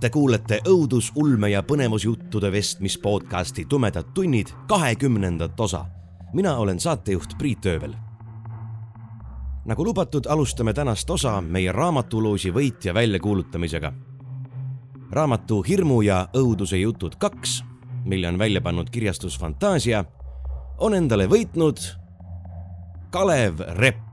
Te kuulete õudus, ulme ja põnevusjuttude vestmis podcasti Tumedad tunnid kahekümnendat osa. mina olen saatejuht Priit Öövel. nagu lubatud, alustame tänast osa meie raamatuloosi võitja väljakuulutamisega. raamatu Hirmu ja õuduse jutud kaks, mille on välja pannud kirjastus Fantaasia, on endale võitnud Kalev Repp.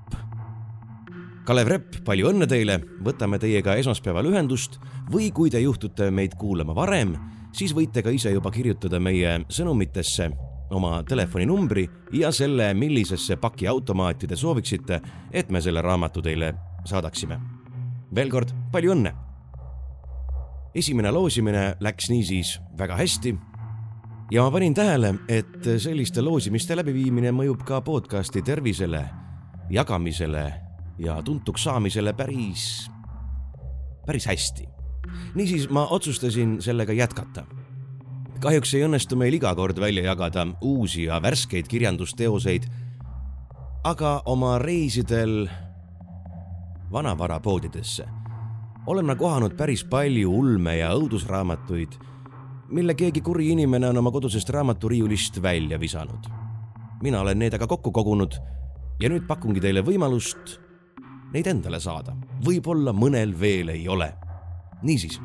Kalev Repp, palju õnne teile, võtame teiega esmaspäeval ühendust või kui te juhtute meid kuulama varem, siis võite ka ise juba kirjutada meie sõnumitesse oma telefoninumbri ja selle, millisesse pakiautomaati te sooviksite, et me selle raamatu teile saadaksime. veel kord palju õnne. esimene loosimine läks niisiis väga hästi ja ma panin tähele, et selliste loosimiste läbiviimine mõjub ka podcasti tervisele, jagamisele ja tuntuks saamisele päris, päris hästi. niisiis ma otsustasin sellega jätkata. kahjuks ei õnnestu meil iga kord välja jagada uusi ja värskeid kirjandusteoseid, aga oma reisidel vanavarapoodidesse olen ma kohanud päris palju ulme- ja õudusraamatuid mille keegi kuri inimene on oma kodusest raamaturiiulist välja visanud. mina olen need aga kokku kogunud ja nüüd pakungi teile võimalust neid endale saada. võib-olla mõnel veel ei ole. niisiis,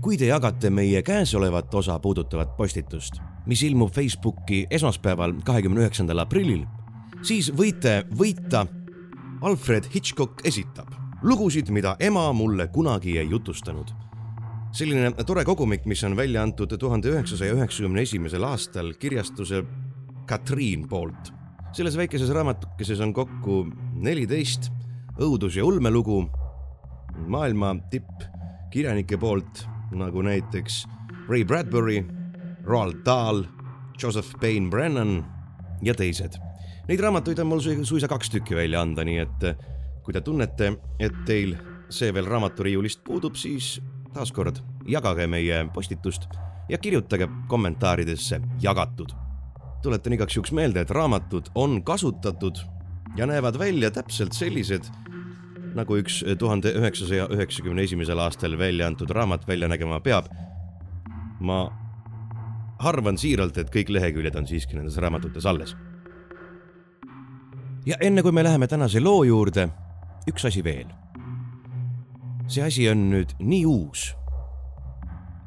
kui te jagate meie käesolevat osa puudutavat postitust, mis ilmub Facebooki esmaspäeval, kahekümne üheksandal aprillil, siis võite võita Alfred Hitchcock esitab lugusid, mida ema mulle kunagi ei jutustanud selline tore kogumik, mis on välja antud tuhande üheksasaja üheksakümne esimesel aastal kirjastuse Katriin poolt. selles väikeses raamatukeses on kokku neliteist õudus- ja ulmelugu maailma tippkirjanike poolt, nagu näiteks Ray Bradbury, Roald Dahl, Joseph Payne Brennan ja teised. Neid raamatuid on mul suisa kaks tükki välja anda, nii et kui te tunnete, et teil see veel raamaturiiulist puudub, siis taaskord jagage meie postitust ja kirjutage kommentaaridesse jagatud. tuletan igaks juhuks meelde, et raamatud on kasutatud ja näevad välja täpselt sellised, nagu üks tuhande üheksasaja üheksakümne esimesel aastal välja antud raamat välja nägema peab. ma arvan siiralt, et kõik leheküljed on siiski nendes raamatutes alles. ja enne kui me läheme tänase loo juurde, üks asi veel see asi on nüüd nii uus,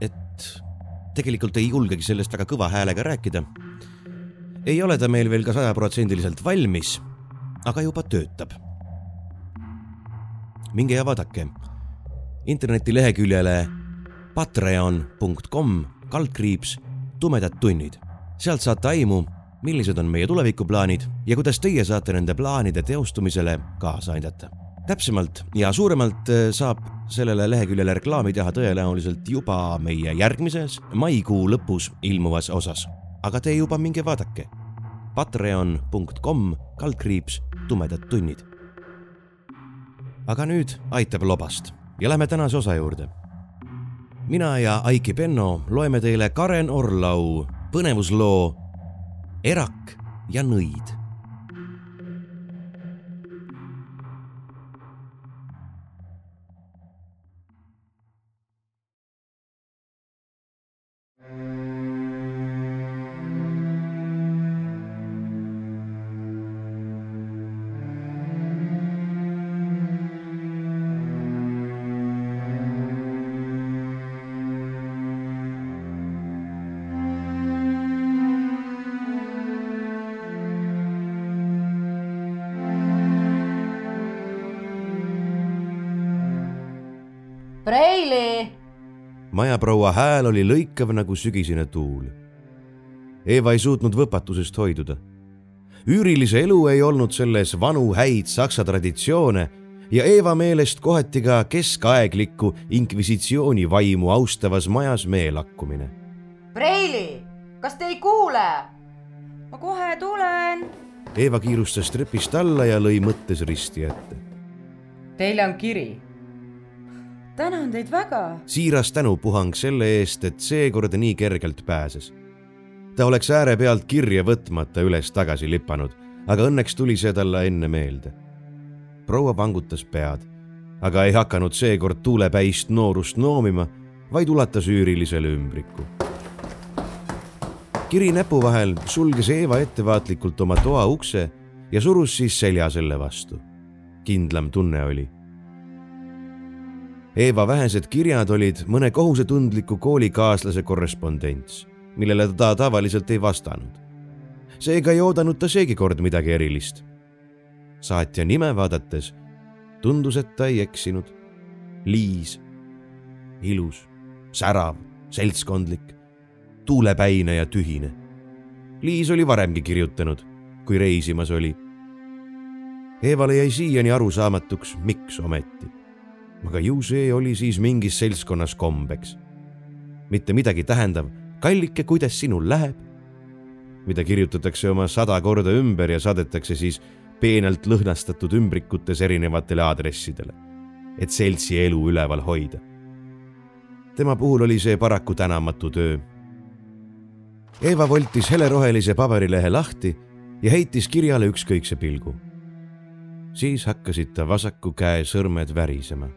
et tegelikult ei julgegi sellest väga kõva häälega rääkida. ei ole ta meil veel ka sajaprotsendiliselt valmis, aga juba töötab. minge ja vaadake internetileheküljele patreon.com kaldkriips tumedad tunnid. sealt saate aimu, millised on meie tulevikuplaanid ja kuidas teie saate nende plaanide teostumisele kaasa aidata täpsemalt ja suuremalt äh, saab sellele leheküljele reklaami teha tõenäoliselt juba meie järgmises maikuu lõpus ilmuvas osas. aga te juba minge vaadake. Patreon.com kaldkriips tumedad tunnid. aga nüüd aitab lobast ja lähme tänase osa juurde. mina ja Aiki Penno loeme teile Karen Orlau põnevusloo Erak ja nõid majaproua hääl oli lõikav nagu sügisene tuul. Eva ei suutnud võpatusest hoiduda. üürilise elu ei olnud selles vanu häid saksa traditsioone, ja Eeva meelest kohati ka keskaeglikku inkvisitsiooni vaimu austavas majas meelakkumine. Preili, kas te ei kuule? ma kohe tulen. Eeva kiirustas trepist alla ja lõi mõttes risti ette. Teile on kiri. Tänan teid väga. siiras tänupuhang selle eest, et seekord nii kergelt pääses. ta oleks äärepealt kirja võtmata üles-tagasi lipanud, aga õnneks tuli see talle enne meelde. proua pangutas pead, aga ei hakanud seekord tuulepäist noorust noomima, vaid ulatas üürilisele ümbriku kiri näpu vahel sulges Eeva ettevaatlikult oma toa ukse ja surus siis selja selle vastu. kindlam tunne oli. Eeva vähesed kirjad olid mõne kohusetundliku koolikaaslase korrespondents, millele ta tavaliselt ei vastanud. seega ei oodanud ta seekord midagi erilist. saatja nime vaadates tundus, et ta ei eksinud. Liis, ilus, särav, seltskondlik tuulepäine ja tühine. Liis oli varemgi kirjutanud, kui reisimas oli. Eevale jäi siiani arusaamatuks, miks ometi. Aga ju see oli siis mingis seltskonnas kombeks. mitte midagi tähendav, kallike, kuidas sinul läheb? mida kirjutatakse oma sada korda ümber ja saadetakse siis peenelt lõhnastatud ümbrikutes erinevatele aadressidele, et seltsi elu üleval hoida. tema puhul oli see paraku tänamatu töö Eeva voltis helerohelise paberilehe lahti ja heitis kirjale ükskõikse pilgu. siis hakkasid ta vasaku käe sõrmed värisema.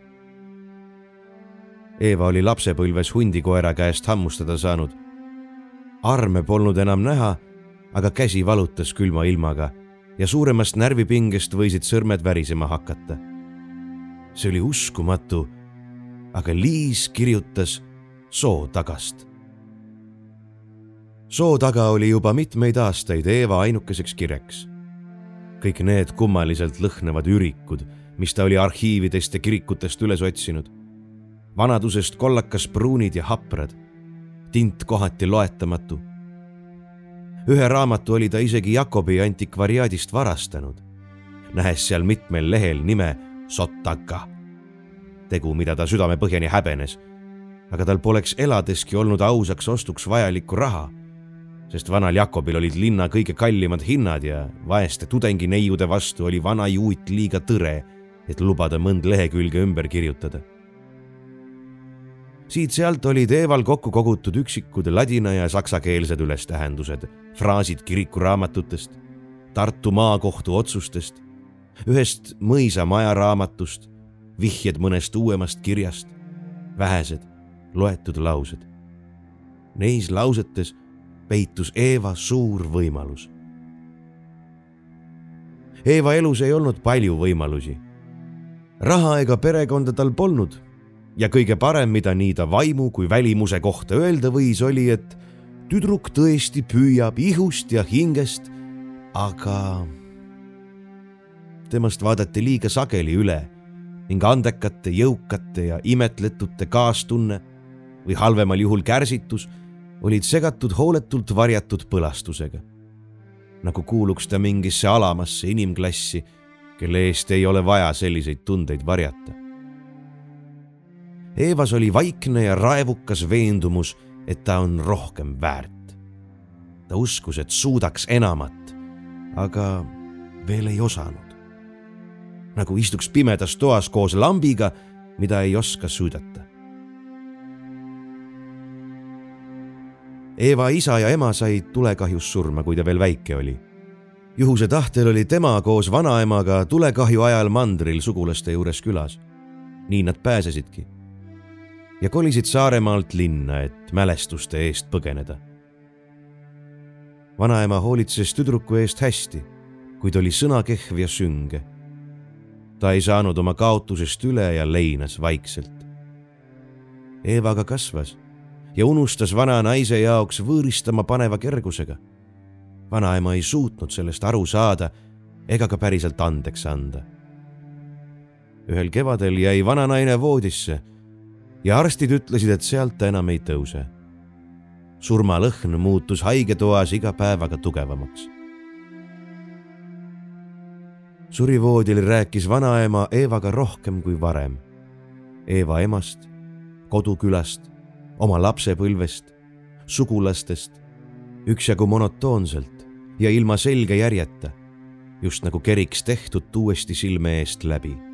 Eeva oli lapsepõlves hundikoera käest hammustada saanud. arme polnud enam näha, aga käsi valutas külma ilmaga ja suuremast närvipingest võisid sõrmed värisema hakata. see oli uskumatu, aga Liis kirjutas soo tagast soo taga oli juba mitmeid aastaid Eeva ainukeseks kireks. kõik need kummaliselt lõhnevad ürikud, mis ta oli arhiividest ja kirikutest üles otsinud. Vanadusest kollakas pruunid ja haprad, tint kohati loetamatu. ühe raamatu oli ta isegi Jakobi antikvariaadist varastanud, nähes seal mitmel lehel nime Sottaka. tegu, mida ta südamepõhjani häbenes aga tal poleks eladeski olnud ausaks ostuks vajalikku raha sest vanal Jakobil olid linna kõige kallimad hinnad ja vaeste tudengineiude vastu oli vana juut liiga tõre, et lubada mõnd lehekülge ümber kirjutada. Siit-sealt olid Eeval kokku kogutud üksikud ladina ja saksakeelsed ülestähendused, fraasid kirikuraamatutest, Tartu maakohtu otsustest, ühest mõisamaja raamatust, vihjed mõnest uuemast kirjast, vähesed loetud laused. Neis lausetes peitus Eeva suur võimalus. Eeva elus ei olnud palju võimalusi. raha ega perekonda tal polnud ja kõige parem, mida nii ta vaimu kui välimuse kohta öelda võis, oli, et tüdruk tõesti püüab ihust ja hingest, aga temast vaadati liiga sageli üle ning andekate, jõukate ja imetletute kaastunne või halvemal juhul kärsitus olid segatud hooletult varjatud põlastusega. nagu kuuluks ta mingisse alamasse inimklassi, kelle eest ei ole vaja selliseid tundeid varjata. Eevas oli vaikne ja raevukas veendumus, et ta on rohkem väärt. ta uskus, et suudaks enamat, aga veel ei osanud. nagu istuks pimedas toas koos lambiga, mida ei oska süüdata Eeva isa ja ema said tulekahjus surma, kui ta veel väike oli. juhuse tahtel oli tema koos vanaemaga tulekahju ajal mandril sugulaste juures külas. nii nad pääsesidki. Ja kolisid Saaremaalt linna, et mälestuste eest põgeneda. vanaema hoolitses tüdruku eest hästi, kuid oli sõnakehv ja sünge. ta ei saanud oma kaotusest üle ja leinas vaikselt. Eeva aga kasvas ja unustas vana naise jaoks võõristama paneva kergusega. vanaema ei suutnud sellest aru saada ega ka päriselt andeks anda. ühel kevadel jäi vananaine voodisse ja arstid ütlesid, et sealt ta enam ei tõuse. surmalõhn muutus haigetoas iga päevaga tugevamaks. surivoodil rääkis vanaema Eevaga rohkem kui varem. Eeva emast, kodukülast, oma lapsepõlvest, sugulastest, üksjagu monotoonselt ja ilma selge järjeta, just nagu keriks tehtud uuesti silme eest läbi.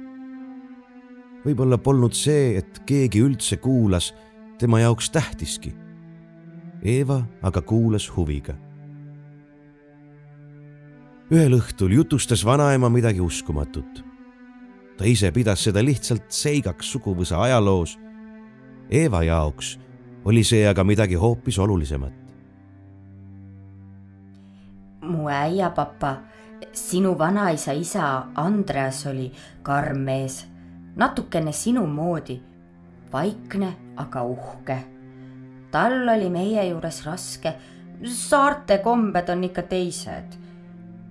Võib-olla polnud see, et keegi üldse kuulas, tema jaoks tähtiski. Eeva aga kuulas huviga ühel õhtul jutustas vanaema midagi uskumatut. ta ise pidas seda lihtsalt seigaks suguvõsa ajaloos. Eeva jaoks oli see aga midagi hoopis olulisemat. mu äiapapa, sinu vanaisa isa Andreas oli karm mees, natukene sinu moodi, vaikne, aga uhke. tal oli meie juures raske, saarte kombed on ikka teised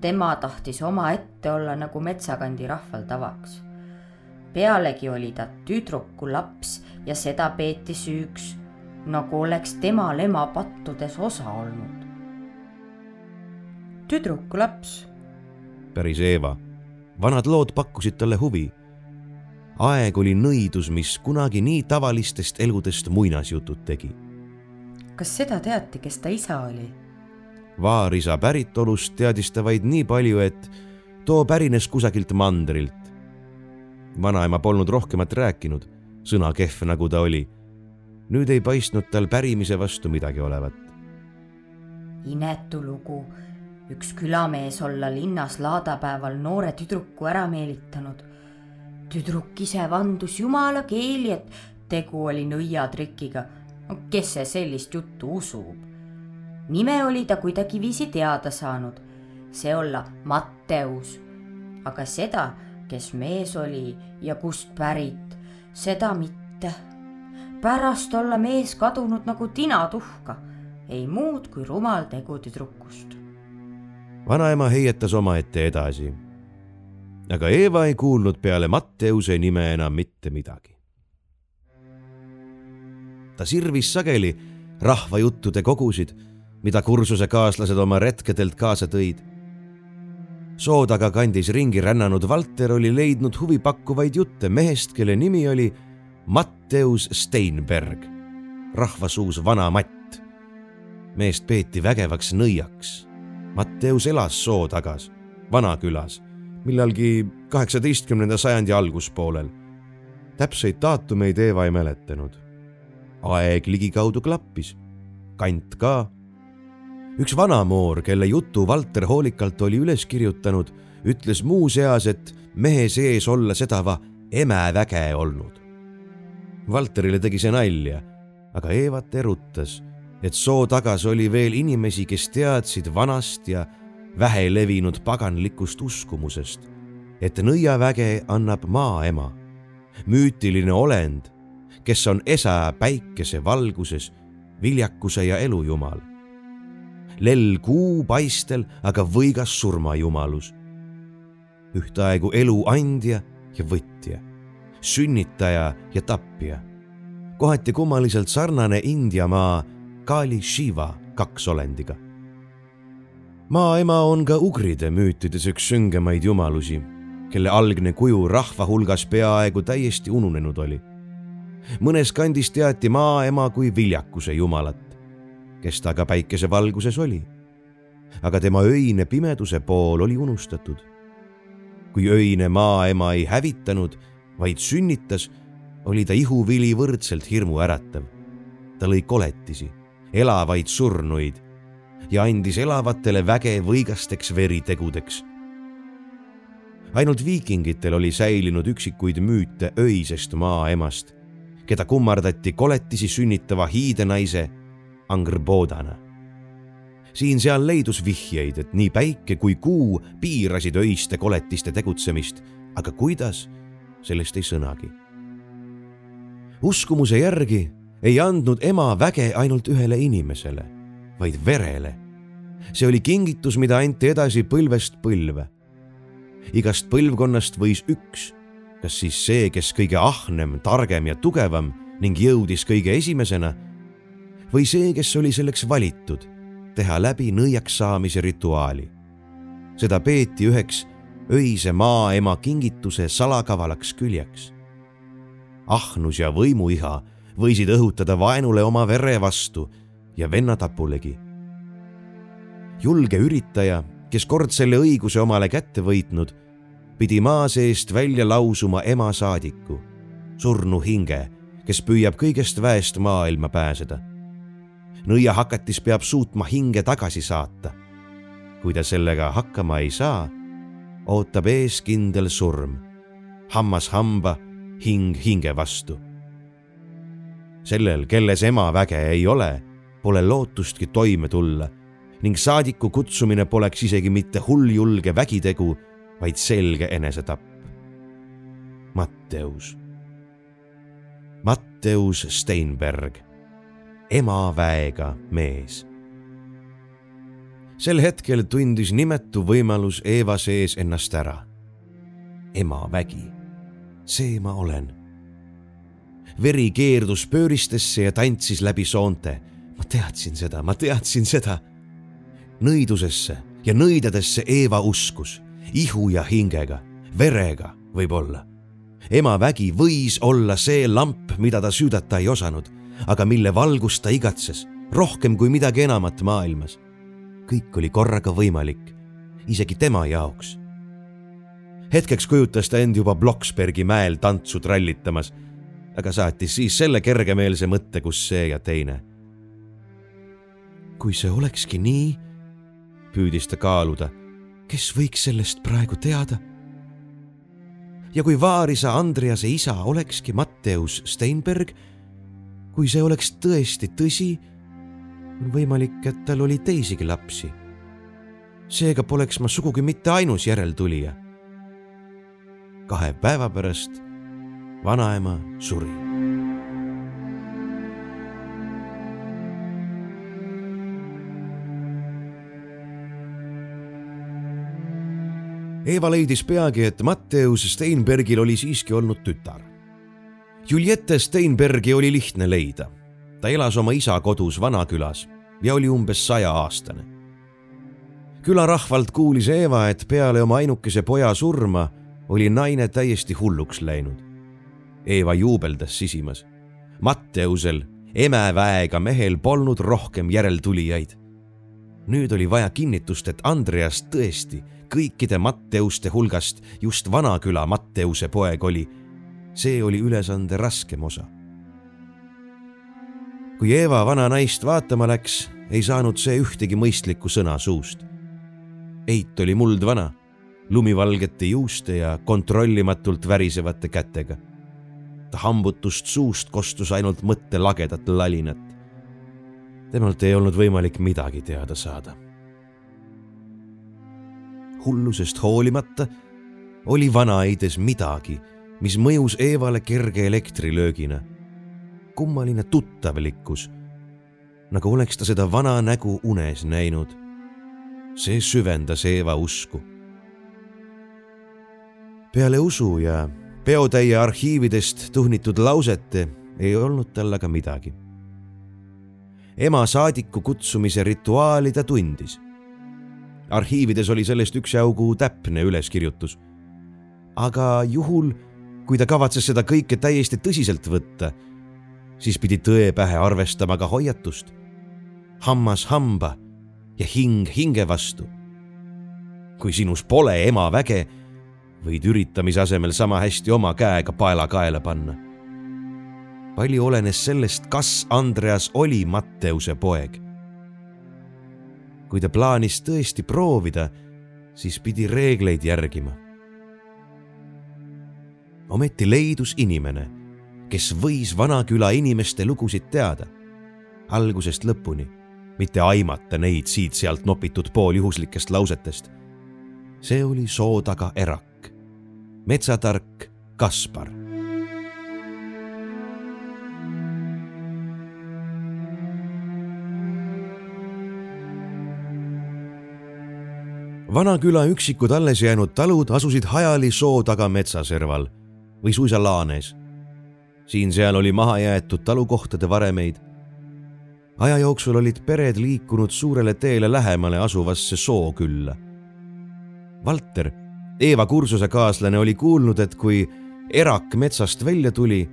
tema tahtis omaette olla nagu metsakandi rahval tavaks. pealegi oli ta tüdruku laps ja seda peeti süüks, nagu oleks temal ema pattudes osa olnud. tüdruku laps. päris Eeva. vanad lood pakkusid talle huvi. Aeg oli nõidus, mis kunagi nii tavalistest eludest muinasjutud tegi. kas seda teati, kes ta isa oli? vaarisa päritolust teadis ta vaid nii palju, et too pärines kusagilt mandrilt. vanaema polnud rohkemat rääkinud, sõnakehv nagu ta oli. nüüd ei paistnud tal pärimise vastu midagi olevat. inetu lugu, üks külamees olla linnas laadapäeval noore tüdruku ära meelitanud. Tüdruk ise vandus jumala keeli, et tegu oli nõiatrikiga. kes see sellist juttu usub? nime oli ta kuidagiviisi teada saanud, see olla Matteus. aga seda, kes mees oli ja kust pärit, seda mitte. pärast olla mees kadunud nagu tina tuhka, ei muud kui rumal tegu tüdrukust. vanaema heietas omaette edasi. Aga Eeva ei kuulnud peale Matteuse nime enam mitte midagi. ta sirvis sageli rahvajuttude kogusid mida kursusekaaslased oma retkedelt kaasa tõid. soo taga kandis ringi rännanud Valter oli leidnud huvipakkuvaid jutte mehest, kelle nimi oli Matteus Steinberg, rahvasuus vana Matt. meest peeti vägevaks nõiaks. Matteus elas soo tagas, Vanakülas, millalgi kaheksateistkümnenda sajandi alguspoolel. täpseid daatumeid Eeva ei mäletanud. aeg ligikaudu klappis, kant ka üks vanamoor, kelle jutu Valter hoolikalt oli üles kirjutanud, ütles muuseas, et mehe sees olla sedava emeväge olnud. Valterile tegi see nalja, aga Eevat erutas, et soo tagas oli veel inimesi, kes teadsid vanast ja vähelevinud paganlikust uskumusest, et nõiaväge annab maaema, müütiline olend, kes on esa päikese valguses, viljakuse ja elu jumal lell kuupaistel, aga võigas surmajumalus. ühtaegu elu andja ja võtja, sünnitaja ja tapja. kohati kummaliselt sarnane India maa Kali Shiva kaksolendiga. Maaema on ka ugride müütides üks süngemaid jumalusi, kelle algne kuju rahva hulgas peaaegu täiesti ununenud oli mõnes kandis teati maaema kui viljakuse jumalat kes ta ka päikesevalguses oli. aga tema öine pimeduse pool oli unustatud. kui öine maaema ei hävitanud, vaid sünnitas, oli ta ihuvili võrdselt hirmuäratav. ta lõi koletisi, elavaid surnuid ja andis elavatele väge võigasteks veritegudeks ainult viikingitel oli säilinud üksikuid müüte öisest maaemast, keda kummardati koletisi sünnitava hiidenaise Angrbodana. siin-seal leidus vihjeid, et nii päike kui kuu piirasid öiste koletiste tegutsemist, aga kuidas, sellest ei sõnagi. uskumuse järgi ei andnud ema väge ainult ühele inimesele, vaid verele. see oli kingitus, mida anti edasi põlvest põlve. igast põlvkonnast võis üks, kas siis see, kes kõige ahnem, targem ja tugevam ning jõudis kõige esimesena või see, kes oli selleks valitud, teha läbi nõiaks saamise rituaali. seda peeti üheks öise maaema kingituse salakavalaks küljeks. ahnus ja võimuiha võisid õhutada vaenule oma vere vastu ja vennatapulegi. julge üritaja, kes kord selle õiguse omale kätte võitnud, pidi maa seest välja lausuma ema saadiku, surnu hinge, kes püüab kõigest väest maailma pääseda. nõiahakatis peab suutma hinge tagasi saata. kui ta sellega hakkama ei saa, ootab ees kindel surm, hammas hamba, hing hinge vastu sellel, kelles ema väge ei ole, pole lootustki toime tulla ning saadiku kutsumine poleks isegi mitte hulljulge vägitegu, vaid selge enesetapp. Matteus. Matteus Steinberg, ema väega mees. sel hetkel tundis nimetu võimalus Eeva sees ennast ära. ema vägi, see ma olen veri keerdus pööristesse ja tantsis läbi soonte. Ma teadsin seda, ma teadsin seda. nõidusesse ja nõidadesse Eeva uskus, ihu ja hingega, verega võib-olla. ema vägi võis olla see lamp, mida ta süüdata ei osanud, aga mille valgust ta igatses rohkem kui midagi enamat maailmas. kõik oli korraga võimalik, isegi tema jaoks hetkeks kujutas ta end juba Bloksbergi mäel tantsu trallitamas aga saatis siis selle kergemeelse mõtte, kus see ja teine. Kui see olekski nii, püüdis ta kaaluda, kes võiks sellest praegu teada? ja kui vaarisa Andrease isa olekski Matteus Steinberg, kui see oleks tõesti tõsi, on võimalik, et tal oli teisigi lapsi. seega poleks ma sugugi mitte ainus järeltulija. kahe päeva pärast vanaema suri. Eeva leidis peagi, et Matteus Steinbergil oli siiski olnud tütar. Juliette Steinbergi oli lihtne leida. ta elas oma isa kodus Vanakülas ja oli umbes sajaaastane. külarahvalt kuulis Eeva, et peale oma ainukese poja surma oli naine täiesti hulluks läinud Eeva juubeldas sisimas. Matteusel, emeväega mehel polnud rohkem järeltulijaid. nüüd oli vaja kinnitust, et Andreas tõesti kõikide Matteuste hulgast just Vanaküla Matteuse poeg oli. see oli ülesande raskem osa. kui Eeva vana naist vaatama läks, ei saanud see ühtegi mõistlikku sõna suust. Eit oli muldvana, lumivalgete juuste ja kontrollimatult värisevate kätega hambutust suust kostus ainult mõttelagedat lalinat. temalt ei olnud võimalik midagi teada saada. Hullusest hoolimata oli vanaides midagi, mis mõjus Eevale kerge elektrilöögina. kummaline tuttavlikkus, nagu oleks ta seda vana nägu unes näinud. see süvendas Eeva usku. peale usu ja peotäie arhiividest tuhnitud lausete ei olnud tal aga midagi. ema saadiku kutsumise rituaali ta tundis. Arhiivides oli sellest üksjagu täpne üleskirjutus. aga juhul, kui ta kavatses seda kõike täiesti tõsiselt võtta, siis pidi tõe pähe arvestama ka hoiatust. hammas hamba ja hing hinge vastu. kui sinus pole ema väge võid üritamise asemel sama hästi oma käega paela kaela panna. palju olenes sellest, kas Andreas oli Matteuse poeg. Kui ta plaanis tõesti proovida, siis pidi reegleid järgima. ometi leidus inimene, kes võis Vanaküla inimeste lugusid teada, algusest lõpuni, mitte aimata neid siit-sealt nopitud pooljuhuslikest lausetest. see oli soo taga erak metsatark Kaspar. Vanaküla üksikud alles jäänud talud asusid hajali soo taga metsaserval või suisa laanes. siin-seal oli maha jäetud talukohtade varemeid. aja jooksul olid pered liikunud suurele teele lähemale asuvasse sookülla. Valter Eeva kursusekaaslane oli kuulnud, et kui erak metsast välja tuli,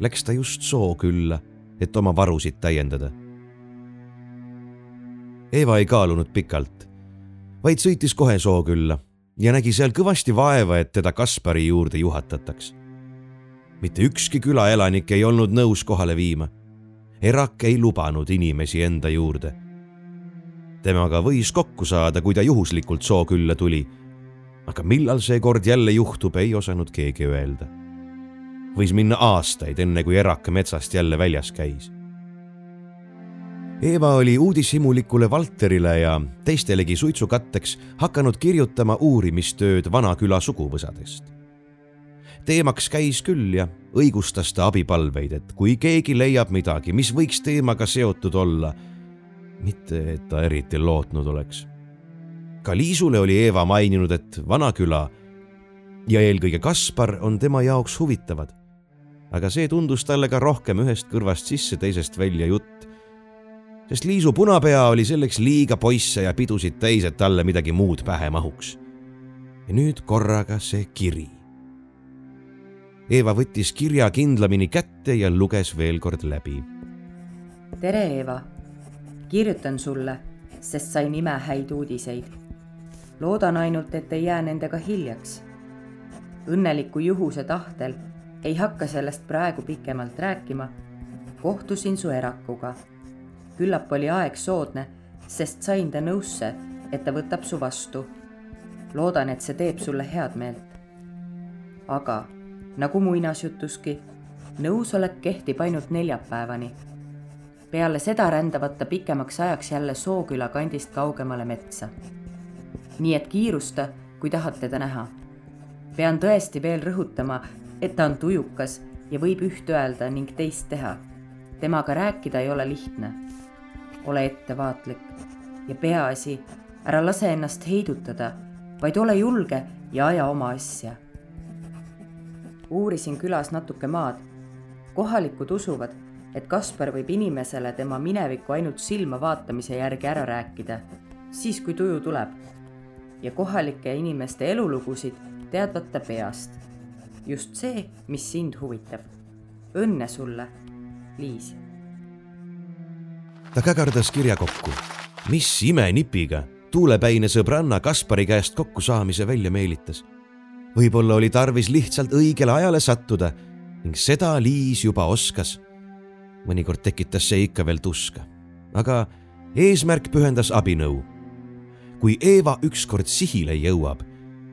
läks ta just Sookülla, et oma varusid täiendada. Eeva ei kaalunud pikalt, vaid sõitis kohe Sookülla ja nägi seal kõvasti vaeva, et teda Kaspari juurde juhatataks. mitte ükski külaelanik ei olnud nõus kohale viima. erak ei lubanud inimesi enda juurde. temaga võis kokku saada, kui ta juhuslikult Sookülla tuli. aga millal see kord jälle juhtub, ei osanud keegi öelda. võis minna aastaid, enne kui erak metsast jälle väljas käis Eeva oli uudishimulikule Valterile ja teistelegi suitsukatteks hakanud kirjutama uurimistööd Vanaküla suguvõsadest. teemaks käis küll ja õigustas ta abipalveid, et kui keegi leiab midagi, mis võiks teemaga seotud olla, mitte et ta eriti lootnud oleks. ka Liisule oli Eeva maininud, et Vanaküla ja eelkõige Kaspar on tema jaoks huvitavad. aga see tundus talle ka rohkem ühest kõrvast sisse, teisest välja jutt sest Liisu punapea oli selleks liiga poisse ja pidusid täis, et talle midagi muud pähe mahuks. ja nüüd korraga see kiri. Eeva võttis kirja kindlamini kätte ja luges veel kord läbi. tere, Eeva. kirjutan sulle, sest sain imehäid uudiseid. loodan ainult, et ei jää nendega hiljaks. õnneliku juhuse tahtel ei hakka sellest praegu pikemalt rääkima. kohtusin su erakuga küllap oli aeg soodne, sest sain ta nõusse, et ta võtab su vastu. loodan, et see teeb sulle head meelt. aga nagu muinasjutuski, nõusolek kehtib ainult neljapäevani. peale seda rändavad ta pikemaks ajaks jälle Sooküla kandist kaugemale metsa. nii et kiirusta, kui tahad teda näha. pean tõesti veel rõhutama, et ta on tujukas ja võib üht öelda ning teist teha. temaga rääkida ei ole lihtne ole ettevaatlik ja peaasi, ära lase ennast heidutada, vaid ole julge ja aja oma asja. uurisin külas natuke maad. kohalikud usuvad, et Kaspar võib inimesele tema minevikku ainult silma vaatamise järgi ära rääkida, siis kui tuju tuleb. ja kohalike inimeste elulugusid teadvad ta peast. just see, mis sind huvitab. õnne sulle, Liis ta kägardas kirja kokku. mis imenipiga tuulepäine sõbranna Kaspari käest kokkusaamise välja meelitas. võib-olla oli tarvis lihtsalt õigele ajale sattuda ning seda Liis juba oskas. mõnikord tekitas see ikka veel tuska, aga eesmärk pühendas abinõu. kui Eeva ükskord sihile jõuab,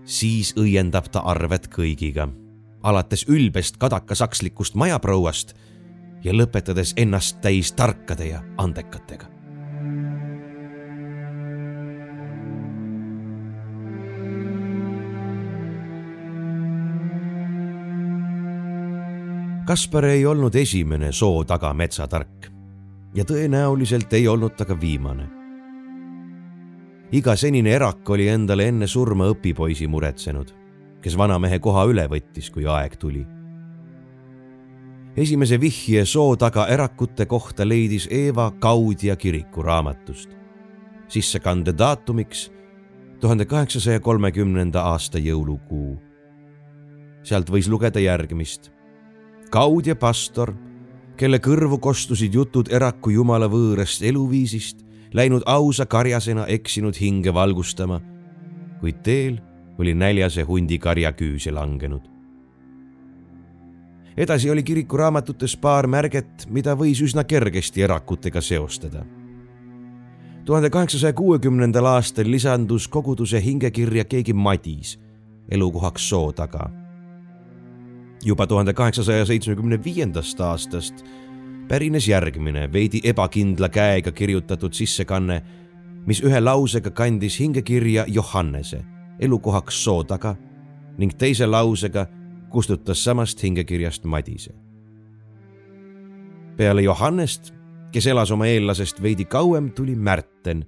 siis õiendab ta arved kõigiga, alates ülbest kadakasakslikust majaprouast ja lõpetades ennast täis tarkade ja andekatega. Kaspar ei olnud esimene soo taga metsatark ja tõenäoliselt ei olnud ta ka viimane. iga senine erak oli endale enne surma õpipoisi muretsenud, kes vanamehe koha üle võttis, kui aeg tuli esimese vihje soo taga erakute kohta leidis Eeva Kaudia kiriku raamatust. sissekande daatumiks tuhande kaheksasaja kolmekümnenda aasta jõulukuu. sealt võis lugeda järgmist. Kaudia pastor, kelle kõrvu kostusid jutud eraku jumala võõrast eluviisist, läinud ausa karjasena eksinud hinge valgustama, kuid teel oli näljase hundi karjaküüse langenud edasi oli kirikuraamatutes paar märget, mida võis üsna kergesti erakutega seostada. tuhande kaheksasaja kuuekümnendal aastal lisandus koguduse hingekirja keegi Madis, elukohaks soo taga. juba tuhande kaheksasaja seitsmekümne viiendast aastast pärines järgmine veidi ebakindla käega kirjutatud sissekanne, mis ühe lausega kandis hingekirja Johannese, elukohaks soo taga ning teise lausega kustutas samast hingekirjast Madise. peale Johannest, kes elas oma eellasest veidi kauem, tuli Märten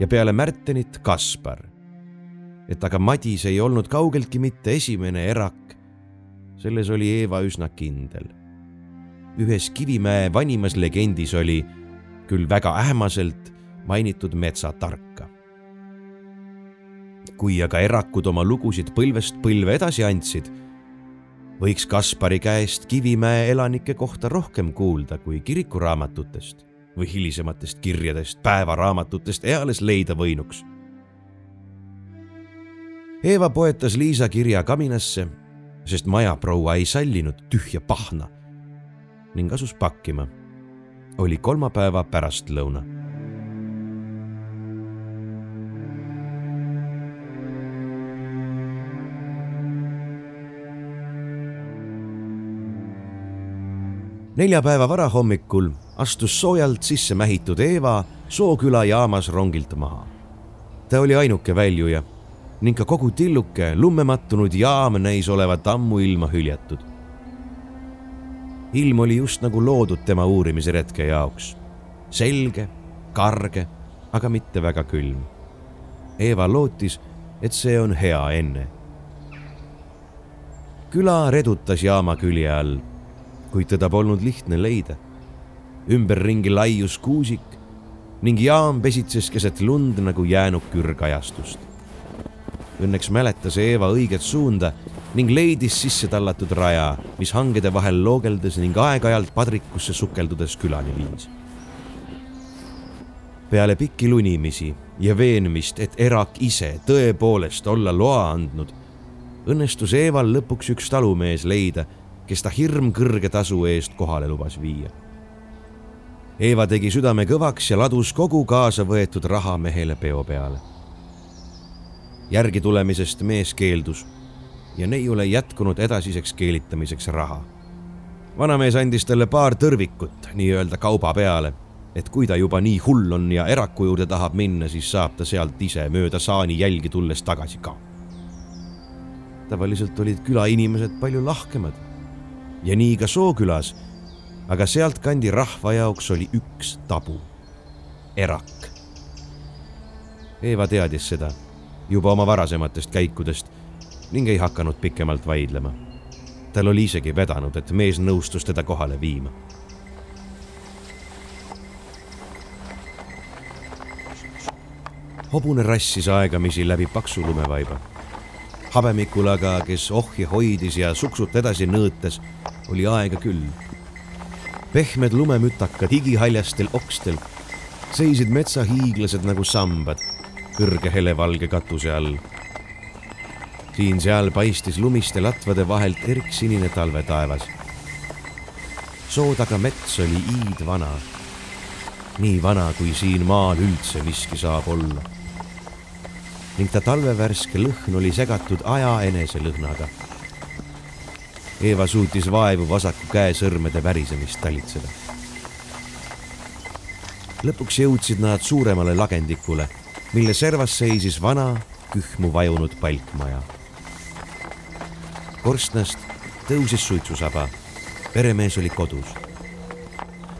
ja peale Märtenit Kaspar. et aga Madis ei olnud kaugeltki mitte esimene erak, selles oli Eeva üsna kindel. ühes Kivimäe vanimas legendis oli küll väga ähmaselt mainitud metsatarka kui aga erakud oma lugusid põlvest põlve edasi andsid, võiks Kaspari käest Kivimäe elanike kohta rohkem kuulda kui kirikuraamatutest või hilisematest kirjadest, päevaraamatutest eales leida võinuks. Eeva poetas Liisa kirja kaminasse, sest majaproua ei sallinud tühja pahna ning asus pakkima. oli kolmapäeva pärastlõuna neljapäeva varahommikul astus soojalt sisse mähitud Eeva Sooküla jaamas rongilt maha. ta oli ainuke väljuja ning ka kogu tilluke lummemattunud jaam näis olevat ammuilma hüljatud. ilm oli just nagu loodud tema uurimise retke jaoks. selge, karge, aga mitte väga külm. Eeva lootis, et see on hea enne. küla redutas jaama külje all kuid teda polnud lihtne leida. ümberringi laius kuusik ning jaam pesitses keset lund nagu jäänuk ürgajastust. Õnneks mäletas Eeva õiget suunda ning leidis sisse tallatud raja, mis hangede vahel loogeldes ning aeg-ajalt padrikusse sukeldudes külani viis. peale pikki lunimisi ja veenmist, et Erak ise tõepoolest olla loa andnud, õnnestus Eeval lõpuks üks talumees leida kes ta hirmkõrge tasu eest kohale lubas viia. Eeva tegi südame kõvaks ja ladus kogu kaasa võetud raha mehele peo peale. järgi tulemisest mees keeldus ja neiule ei jätkunud edasiseks keelitamiseks raha. vanamees andis talle paar tõrvikut nii-öelda kauba peale, et kui ta juba nii hull on ja eraku juurde tahab minna, siis saab ta sealt ise mööda saani jälgi tulles tagasi ka. tavaliselt olid külainimesed palju lahkemad ja nii ka Sookülas. aga sealtkandi rahva jaoks oli üks tabu, erak. Eeva teadis seda juba oma varasematest käikudest ning ei hakanud pikemalt vaidlema. tal oli isegi vedanud, et mees nõustus teda kohale viima. hobune rassis aegamisi läbi paksu lumevaiba habemikul aga, kes ohje hoidis ja suksut edasi nõõtes, oli aega küll. pehmed lumemütakad igihaljastel okstel seisid metsahiiglased nagu sambad kõrge helevalge katuse all. siin-seal paistis lumiste latvade vahelt erksinine talvetaevas. soo taga mets oli iidvana. nii vana, kui siin maal üldse miski saab olla ning ta talvevärske lõhn oli segatud aja eneselõhnaga. Eeva suutis vaevu vasaku käe sõrmede värisemist talitseda. lõpuks jõudsid nad suuremale lagendikule, mille servas seisis vana, kühmu vajunud palkmaja. korstnast tõusis suitsusaba. peremees oli kodus.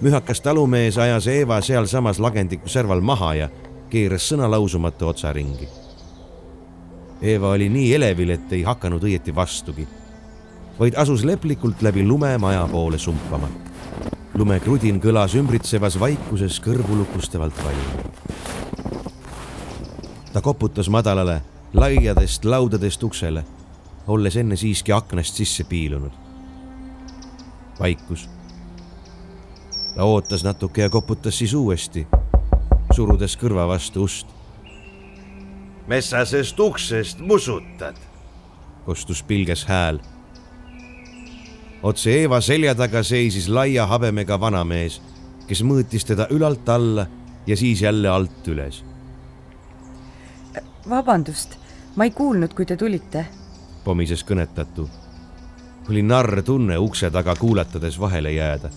mühakas talumees ajas Eeva sealsamas lagendiku serval maha ja keeras sõnalausumatu otsa ringi Eeva oli nii elevil, et ei hakanud õieti vastugi, vaid asus leplikult läbi lume maja poole sumpama. lumekrudin kõlas ümbritsevas vaikuses kõrvulukustavalt valju. ta koputas madalale, laiadest laudadest uksele, olles enne siiski aknast sisse piilunud. vaikus. ta ootas natuke ja koputas siis uuesti, surudes kõrva vastu ust messasest uksest musutad, kostus pilges hääl. otse Eeva selja taga seisis laia habemega vanamees, kes mõõtis teda ülalt alla ja siis jälle alt üles. vabandust, ma ei kuulnud, kui te tulite, pomises kõnetatu. oli narr tunne ukse taga kuuletades vahele jääda.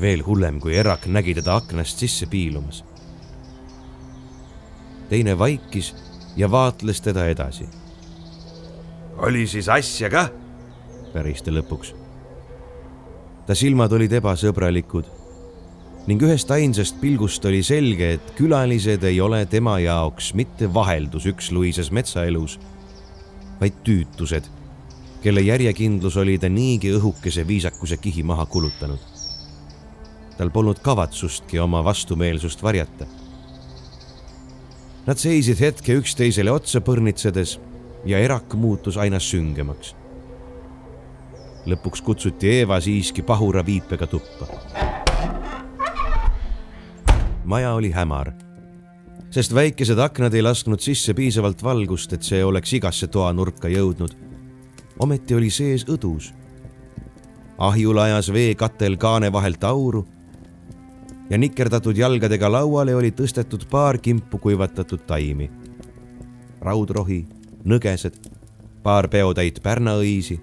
veel hullem, kui erak nägi teda aknast sisse piilumas teine vaikis ja vaatles teda edasi. oli siis asja kah? päris ta lõpuks. ta silmad olid ebasõbralikud ning ühest ainsast pilgust oli selge, et külalised ei ole tema jaoks mitte vaheldus üksluises metsaelus, vaid tüütused, kelle järjekindlus oli ta niigi õhukese viisakuse kihi maha kulutanud. tal polnud kavatsustki oma vastumeelsust varjata Nad seisid hetke üksteisele otsa põrnitsedes ja erak muutus aina süngemaks. lõpuks kutsuti Eeva siiski pahura viipega tuppa. maja oli hämar, sest väikesed aknad ei lasknud sisse piisavalt valgust, et see oleks igasse toanurka jõudnud. ometi oli sees õdus. ahjul ajas veekatel kaane vahelt auru ja nikerdatud jalgadega lauale oli tõstetud paar kimpu kuivatatud taimi. raudrohi, nõgesed, paar peotäit pärnaõisi.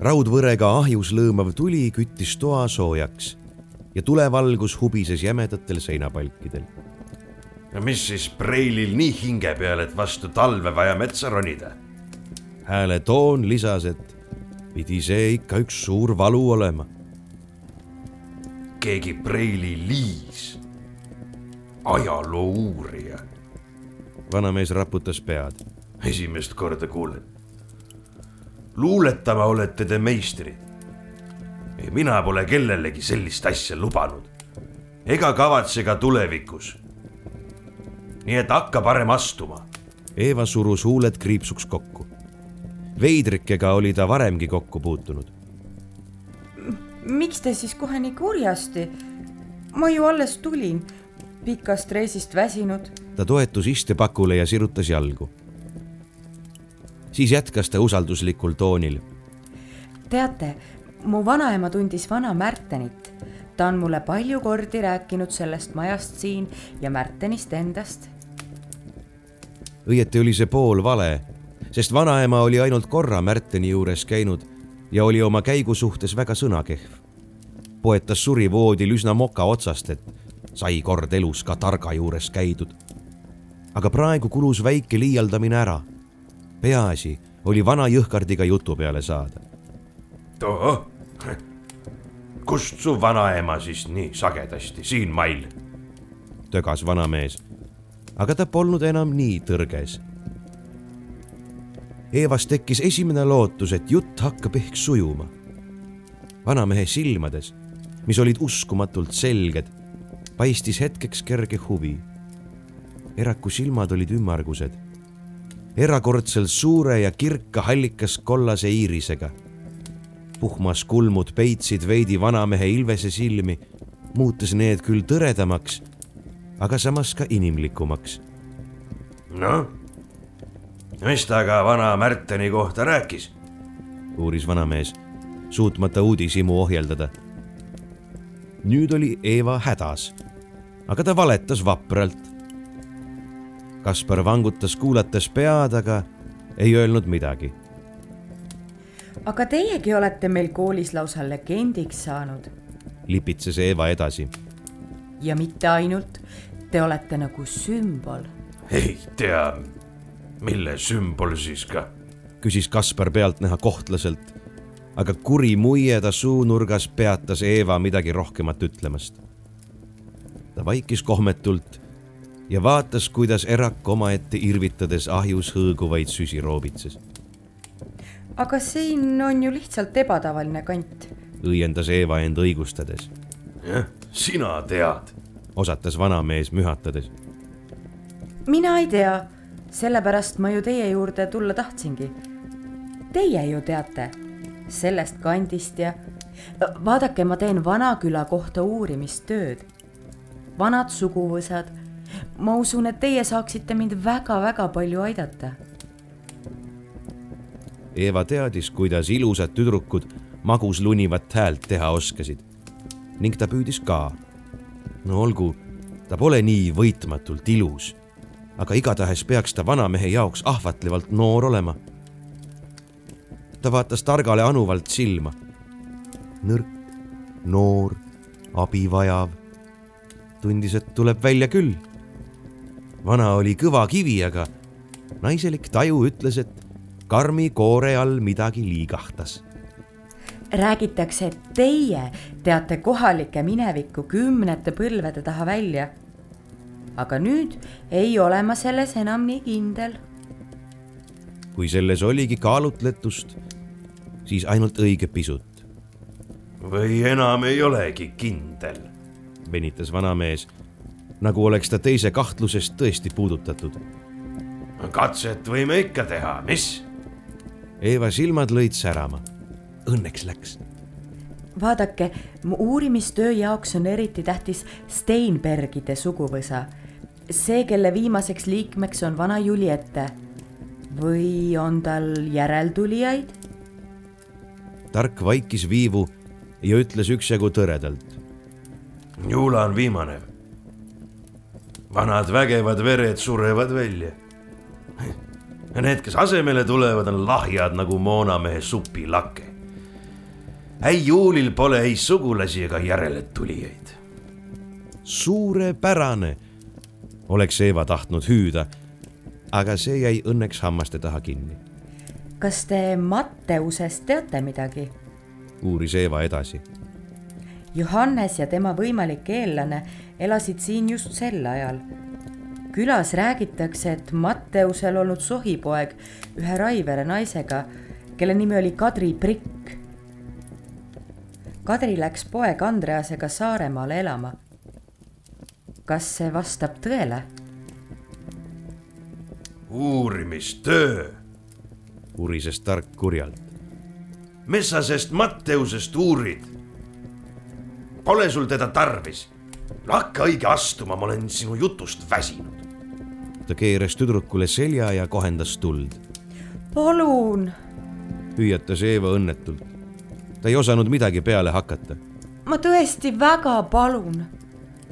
raudvõrega ahjus lõõmav tuli küttis toa soojaks ja tulevalgus hubises jämedatel seinapalkidel. no mis siis preilil nii hinge peal, et vastu talve vaja metsa ronida? hääle toon lisas, et pidi see ikka üks suur valu olema keegi Preili Liis, ajaloo uurija. vanamees raputas pead. esimest korda kuulen. luuletama olete te meistrid. mina pole kellelegi sellist asja lubanud ega kavatse ka tulevikus. nii et hakka parem astuma. Eeva surus huuled kriipsuks kokku. veidrikega oli ta varemgi kokku puutunud miks te siis kohe nii kurjasti? ma ju alles tulin, pikast reisist väsinud. ta toetus istepakule ja sirutas jalgu. siis jätkas ta usalduslikul toonil. teate, mu vanaema tundis vana Märtenit. ta on mulle palju kordi rääkinud sellest majast siin ja Märtenist endast. õieti oli see pool vale, sest vanaema oli ainult korra Märteni juures käinud ja oli oma käigu suhtes väga sõnakehv. poetas suri voodil üsna moka otsast, et sai kord elus ka targa juures käidud. aga praegu kulus väike liialdamine ära. peaasi oli vana jõhkardiga jutu peale saada. tohoh, kust su vanaema siis nii sagedasti siin mail? tögas vanamees, aga ta polnud enam nii tõrges Eevas tekkis esimene lootus, et jutt hakkab ehk sujuma. vanamehe silmades, mis olid uskumatult selged, paistis hetkeks kerge huvi. Eraku silmad olid ümmargused, erakordselt suure ja kirka hallikas kollase iirisega. puhmas kulmud peitsid veidi vanamehe ilvese silmi, muutes need küll tõredamaks, aga samas ka inimlikumaks. noh mis ta ka vana Märteni kohta rääkis? uuris vanamees, suutmata uudishimu ohjeldada. nüüd oli Eeva hädas, aga ta valetas vapralt. Kaspar vangutas kuulates pead, aga ei öelnud midagi. aga teiegi olete meil koolis lausa legendiks saanud. lipitses Eeva edasi. ja mitte ainult, te olete nagu sümbol. ei tea mille sümbol siis ka? küsis Kaspar pealtnäha kohtlaselt, aga kuri muie ta suunurgas peatas Eeva midagi rohkemat ütlemast. ta vaikis kohmetult ja vaatas, kuidas erak omaette irvitades ahjus hõõguvaid süsi roobitses. aga siin on ju lihtsalt ebatavaline kant, õiendas Eeva end õigustades. jah, sina tead, osatas vanamees mühatades. mina ei tea sellepärast ma ju teie juurde tulla tahtsingi. Teie ju teate sellest kandist ja vaadake, ma teen Vanaküla kohta uurimistööd. vanad suguvõsad. ma usun, et teie saaksite mind väga-väga palju aidata. Eeva teadis, kuidas ilusad tüdrukud maguslunivat häält teha oskasid ning ta püüdis ka. no olgu, ta pole nii võitmatult ilus aga igatahes peaks ta vanamehe jaoks ahvatlevalt noor olema. ta vaatas targale anuvalt silma. nõrk, noor, abi vajav. tundis, et tuleb välja küll. vana oli kõva kivi, aga naiselik taju ütles, et karmi koore all midagi liigahtas räägitakse, et teie teate kohalike minevikku kümnete põlvede taha välja aga nüüd ei ole ma selles enam nii kindel. kui selles oligi kaalutletust, siis ainult õige pisut. või enam ei olegi kindel, venitas vanamees, nagu oleks ta teise kahtlusest tõesti puudutatud. katset võime ikka teha, mis? Eeva silmad lõid särama. Õnneks läks. Vaadake, mu uurimistöö jaoks on eriti tähtis Steinbergide suguvõsa. see, kelle viimaseks liikmeks on vana Juliette. või on tal järeltulijaid? tark vaikis viivu ja ütles üksjagu tõredalt. Juula on viimane. vanad vägevad vered surevad välja. ja need, kes asemele tulevad, on lahjad nagu moonamehe supilake. Äi Juulil pole ei sugulasi ega järeletulijaid. suurepärane, oleks Eeva tahtnud hüüda, aga see jäi õnneks hammaste taha kinni. kas te Matteusest teate midagi? uuris Eeva edasi. Johannes ja tema võimalik eellane elasid siin just sel ajal. külas räägitakse, et Matteusel olnud sohipoeg ühe Raivere naisega, kelle nimi oli Kadri Prikk. Kadri läks poeg Andreasega Saaremaale elama. kas see vastab tõele? uurimistöö, urises tark kurjalt. mis sa sest Matteusest uurid? Pole sul teda tarvis. hakka õige astuma, ma olen sinu jutust väsinud. ta keeras tüdrukule selja ja kohendas tuld. palun. hüüatas Eeva õnnetult. Ta ei osanud midagi peale hakata. ma tõesti väga palun.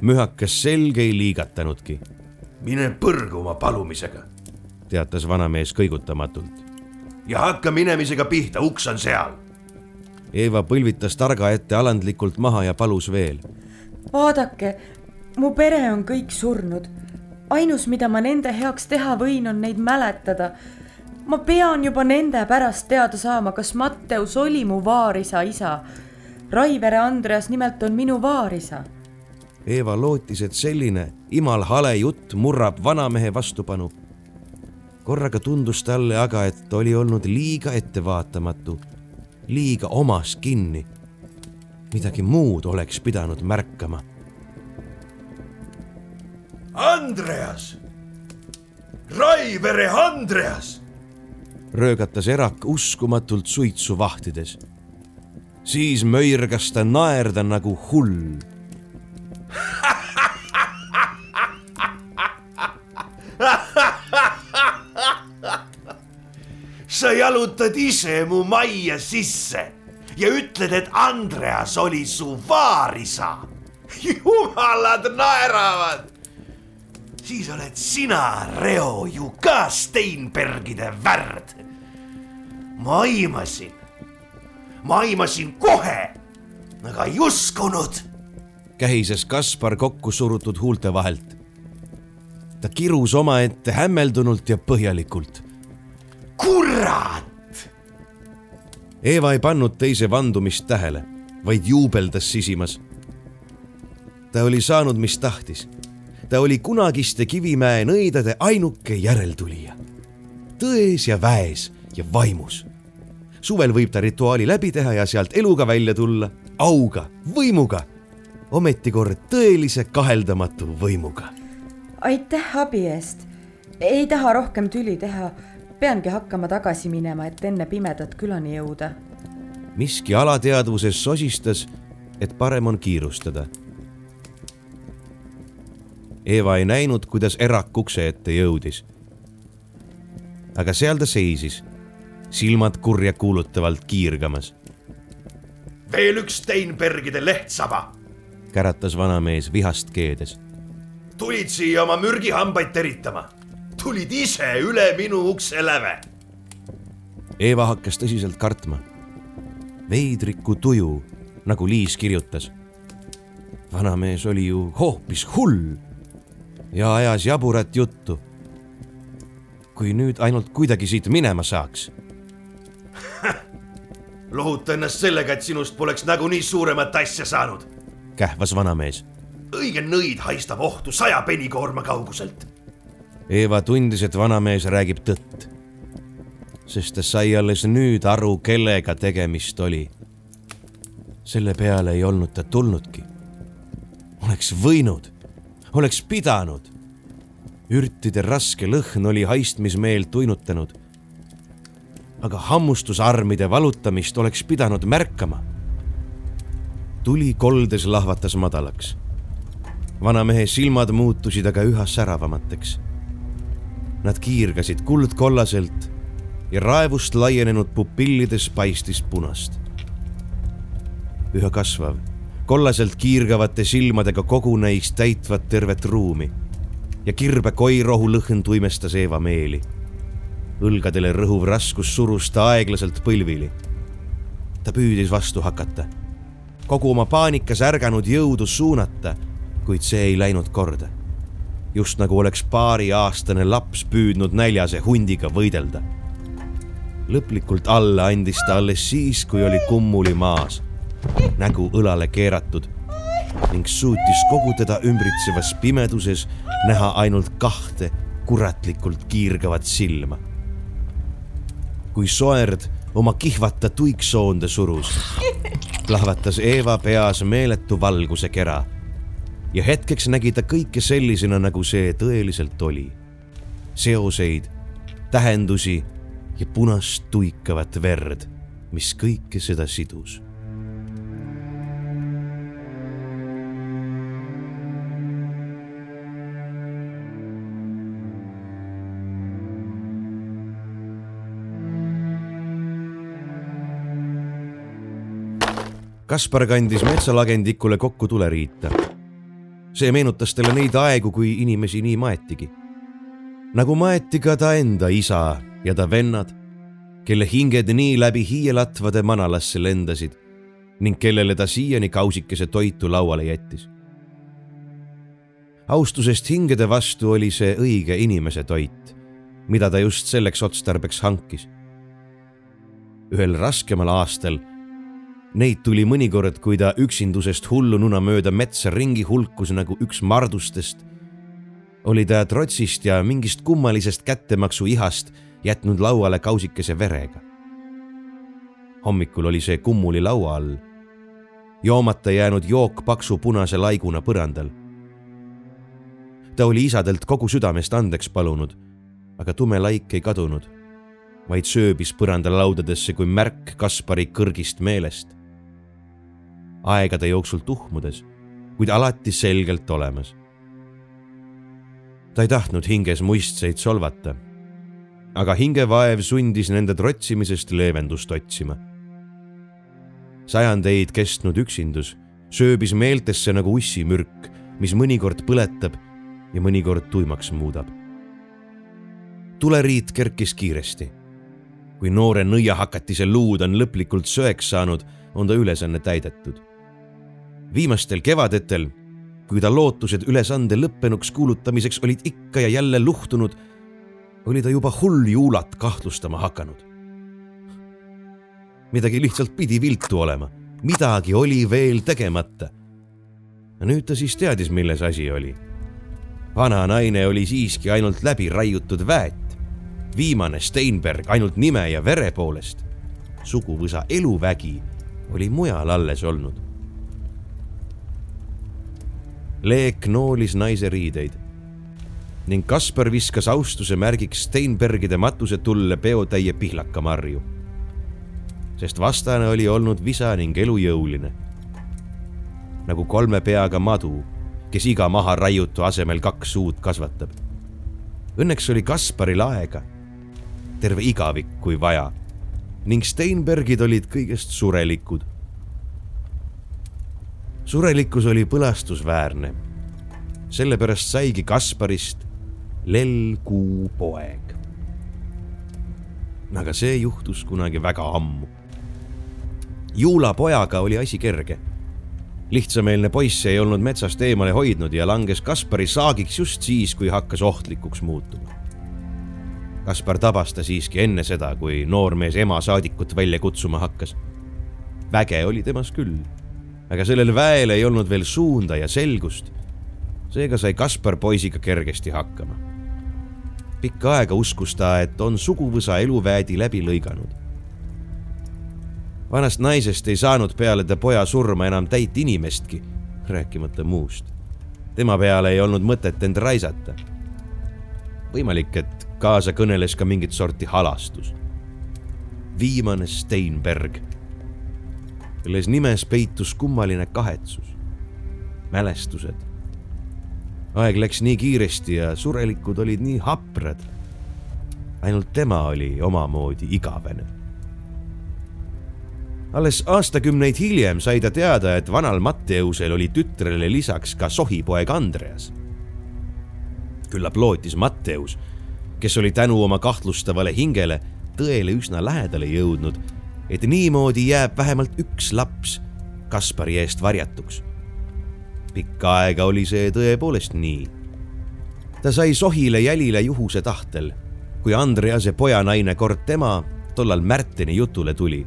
mühakas selg ei liigatanudki, mine põrgu oma palumisega teatas vanamees kõigutamatult. ja hakka minemisega pihta, uks on seal. Eeva põlvitas targa ette alandlikult maha ja palus veel. vaadake, mu pere on kõik surnud. ainus, mida ma nende heaks teha võin, on neid mäletada. Ma pean juba nende pärast teada saama, kas Matteus oli mu vaarisa isa. Raivere Andreas nimelt on minu vaarisa. Eeva lootis, et selline imal hale jutt murrab vanamehe vastupanu korraga tundus talle aga, et oli olnud liiga ettevaatamatu, liiga omas kinni. midagi muud oleks pidanud märkama. Andreas, Raivere Andreas, röögatas Erak uskumatult suitsu vahtides. siis möirgas ta naerda nagu hull sa jalutad ise mu majja sisse ja ütled, et Andreas oli su vaarisa. jumalad naeravad. siis oled sina, Reo, ju ka Steinbergide värd. Ma aimasin, ma aimasin kohe, aga ei uskunud. kähises Kaspar kokku surutud huulte vahelt. ta kirus omaette hämmeldunult ja põhjalikult kurat! Eeva ei pannud teise vandumist tähele, vaid juubeldas sisimas. ta oli saanud, mis tahtis. ta oli kunagiste Kivimäe nõidade ainuke järeltulija. tões ja väes ja vaimus. Suvel võib ta rituaali läbi teha ja sealt eluga välja tulla, auga, võimuga. ometi kord tõelise kaheldamatu võimuga. aitäh abi eest. ei taha rohkem tüli teha peangi hakkama tagasi minema, et enne pimedat külani jõuda. miski alateadvuses sosistas, et parem on kiirustada. Eeva ei näinud, kuidas Erak ukse ette jõudis. aga seal ta seisis, silmad kurja kuulutavalt kiirgamas. veel üks Steinbergide lehtsaba, käratas vanamees vihast keedes. tulid siia oma mürgihambaid teritama tulid ise üle minu ukse läve. Eeva hakkas tõsiselt kartma. veidriku tuju, nagu Liis kirjutas. vanamees oli ju hoopis hull ja ajas jaburat juttu. kui nüüd ainult kuidagi siit minema saaks lohuta ennast sellega, et sinust poleks nagunii suuremat asja saanud. kähvas vanamees. õige nõid haistab ohtu saja penikoorma kauguselt Eeva tundis, et vanamees räägib tõtt. sest ta sai alles nüüd aru, kellega tegemist oli. selle peale ei olnud ta tulnudki. oleks võinud, oleks pidanud. ürtide raske lõhn oli haistmismeelt uinutanud. Aga hammustusarmide valutamist oleks pidanud märkama. tuli koldes lahvatas madalaks. vanamehe silmad muutusid aga üha säravamateks. Nad kiirgasid kuldkollaselt ja raevust laienenud pupillides paistis punast. üha kasvav kollaselt kiirgavate silmadega koguneis täitvat tervet ruumi ja kirbe koirohu lõhn tuimestas Eeva meeli. Õlgadele rõhuv raskus surus ta aeglaselt põlvili. ta püüdis vastu hakata, kogu oma paanikas ärganud jõudu suunata, kuid see ei läinud korda. just nagu oleks paariaastane laps püüdnud näljase hundiga võidelda. lõplikult alla andis ta alles siis, kui oli kummuli maas nägu õlale keeratud ning suutis kogu teda ümbritsevas pimeduses näha ainult kahte kuratlikult kiirgavat silma. Kui Soerd oma kihvata tuiksoonde surus, plahvatas Eeva peas meeletu valguse kera ja hetkeks nägi ta kõike sellisena, nagu see tõeliselt oli. seoseid, tähendusi ja punast tuikavat verd, mis kõike seda sidus Kaspar kandis metsalagendikule kokku tuleriita. see meenutas talle neid aegu, kui inimesi nii maetigi. nagu maeti ka ta enda isa ja ta vennad, kelle hinged nii läbi hiielatvade manalasse lendasid ning kellele ta siiani kausikese toitu lauale jättis. austusest hingede vastu oli see õige inimese toit, mida ta just selleks otstarbeks hankis. ühel raskemal aastal Neid tuli mõnikord, kui ta üksindusest hullununa mööda metsa ringi hulkus nagu üks mardustest. oli ta trotsist ja mingist kummalisest kättemaksu ihast jätnud lauale kausikese verega. hommikul oli see kummuli laua all, joomata jäänud jook paksu punase laiguna põrandal. ta oli isadelt kogu südamest andeks palunud, aga tume laik ei kadunud vaid sööbis põrandalaudadesse kui märk Kaspari kõrgist meelest aegade jooksul tuhmudes, kuid alati selgelt olemas. ta ei tahtnud hinges muistseid solvata, aga hingevaev sundis nende trotsimisest leevendust otsima. sajandeid kestnud üksindus sööbis meeltesse nagu ussimürk, mis mõnikord põletab ja mõnikord tuimaks muudab. tuleriit kerkis kiiresti. kui noore nõiahakatise luud on lõplikult söeks saanud, on ta ülesanne täidetud viimastel kevadetel, kui ta lootused ülesande lõppenuks kuulutamiseks olid ikka ja jälle luhtunud, oli ta juba hulljuulat kahtlustama hakanud. midagi lihtsalt pidi viltu olema, midagi oli veel tegemata. nüüd ta siis teadis, milles asi oli. vana naine oli siiski ainult läbi raiutud väet, viimane Steinberg ainult nime ja vere poolest. suguvõsa eluvägi oli mujal alles olnud Leek noolis naise riideid ning Kaspar viskas austuse märgiks Steinbergide matusetulle peotäie pihlakamarju. sest vastane oli olnud visa ning elujõuline. nagu kolme peaga madu, kes iga maha raiutu asemel kaks uut kasvatab. Õnneks oli Kasparil aega, terve igavik, kui vaja ning Steinbergid olid kõigest surelikud surelikkus oli põlastusväärne. sellepärast saigi Kasparist Lell-Kuu poeg. aga see juhtus kunagi väga ammu. Juula pojaga oli asi kerge. lihtsameelne poiss ei olnud metsast eemale hoidnud ja langes Kaspari saagiks just siis, kui hakkas ohtlikuks muutuma. Kaspar tabas ta siiski enne seda, kui noormees ema saadikut välja kutsuma hakkas. väge oli temas küll aga sellel väel ei olnud veel suunda ja selgust. seega sai Kaspar poisiga kergesti hakkama. pikka aega uskus ta, et on suguvõsa eluväedi läbi lõiganud. vanast naisest ei saanud peale ta poja surma enam täit inimestki, rääkimata muust. tema peale ei olnud mõtet end raisata. võimalik, et kaasa kõneles ka mingit sorti halastus. viimane Steinberg, kelles nimes peitus kummaline kahetsus, mälestused. aeg läks nii kiiresti ja surelikud olid nii haprad. ainult tema oli omamoodi igavene alles aastakümneid hiljem sai ta teada, et vanal Matteusel oli tütrele lisaks ka sohipoeg Andreas. küllap lootis Matteus, kes oli tänu oma kahtlustavale hingele tõele üsna lähedale jõudnud, et niimoodi jääb vähemalt üks laps Kaspari eest varjatuks. pikka aega oli see tõepoolest nii. ta sai sohile jälile juhuse tahtel, kui Andrease pojanaine kord tema, tollal Märteni jutule tuli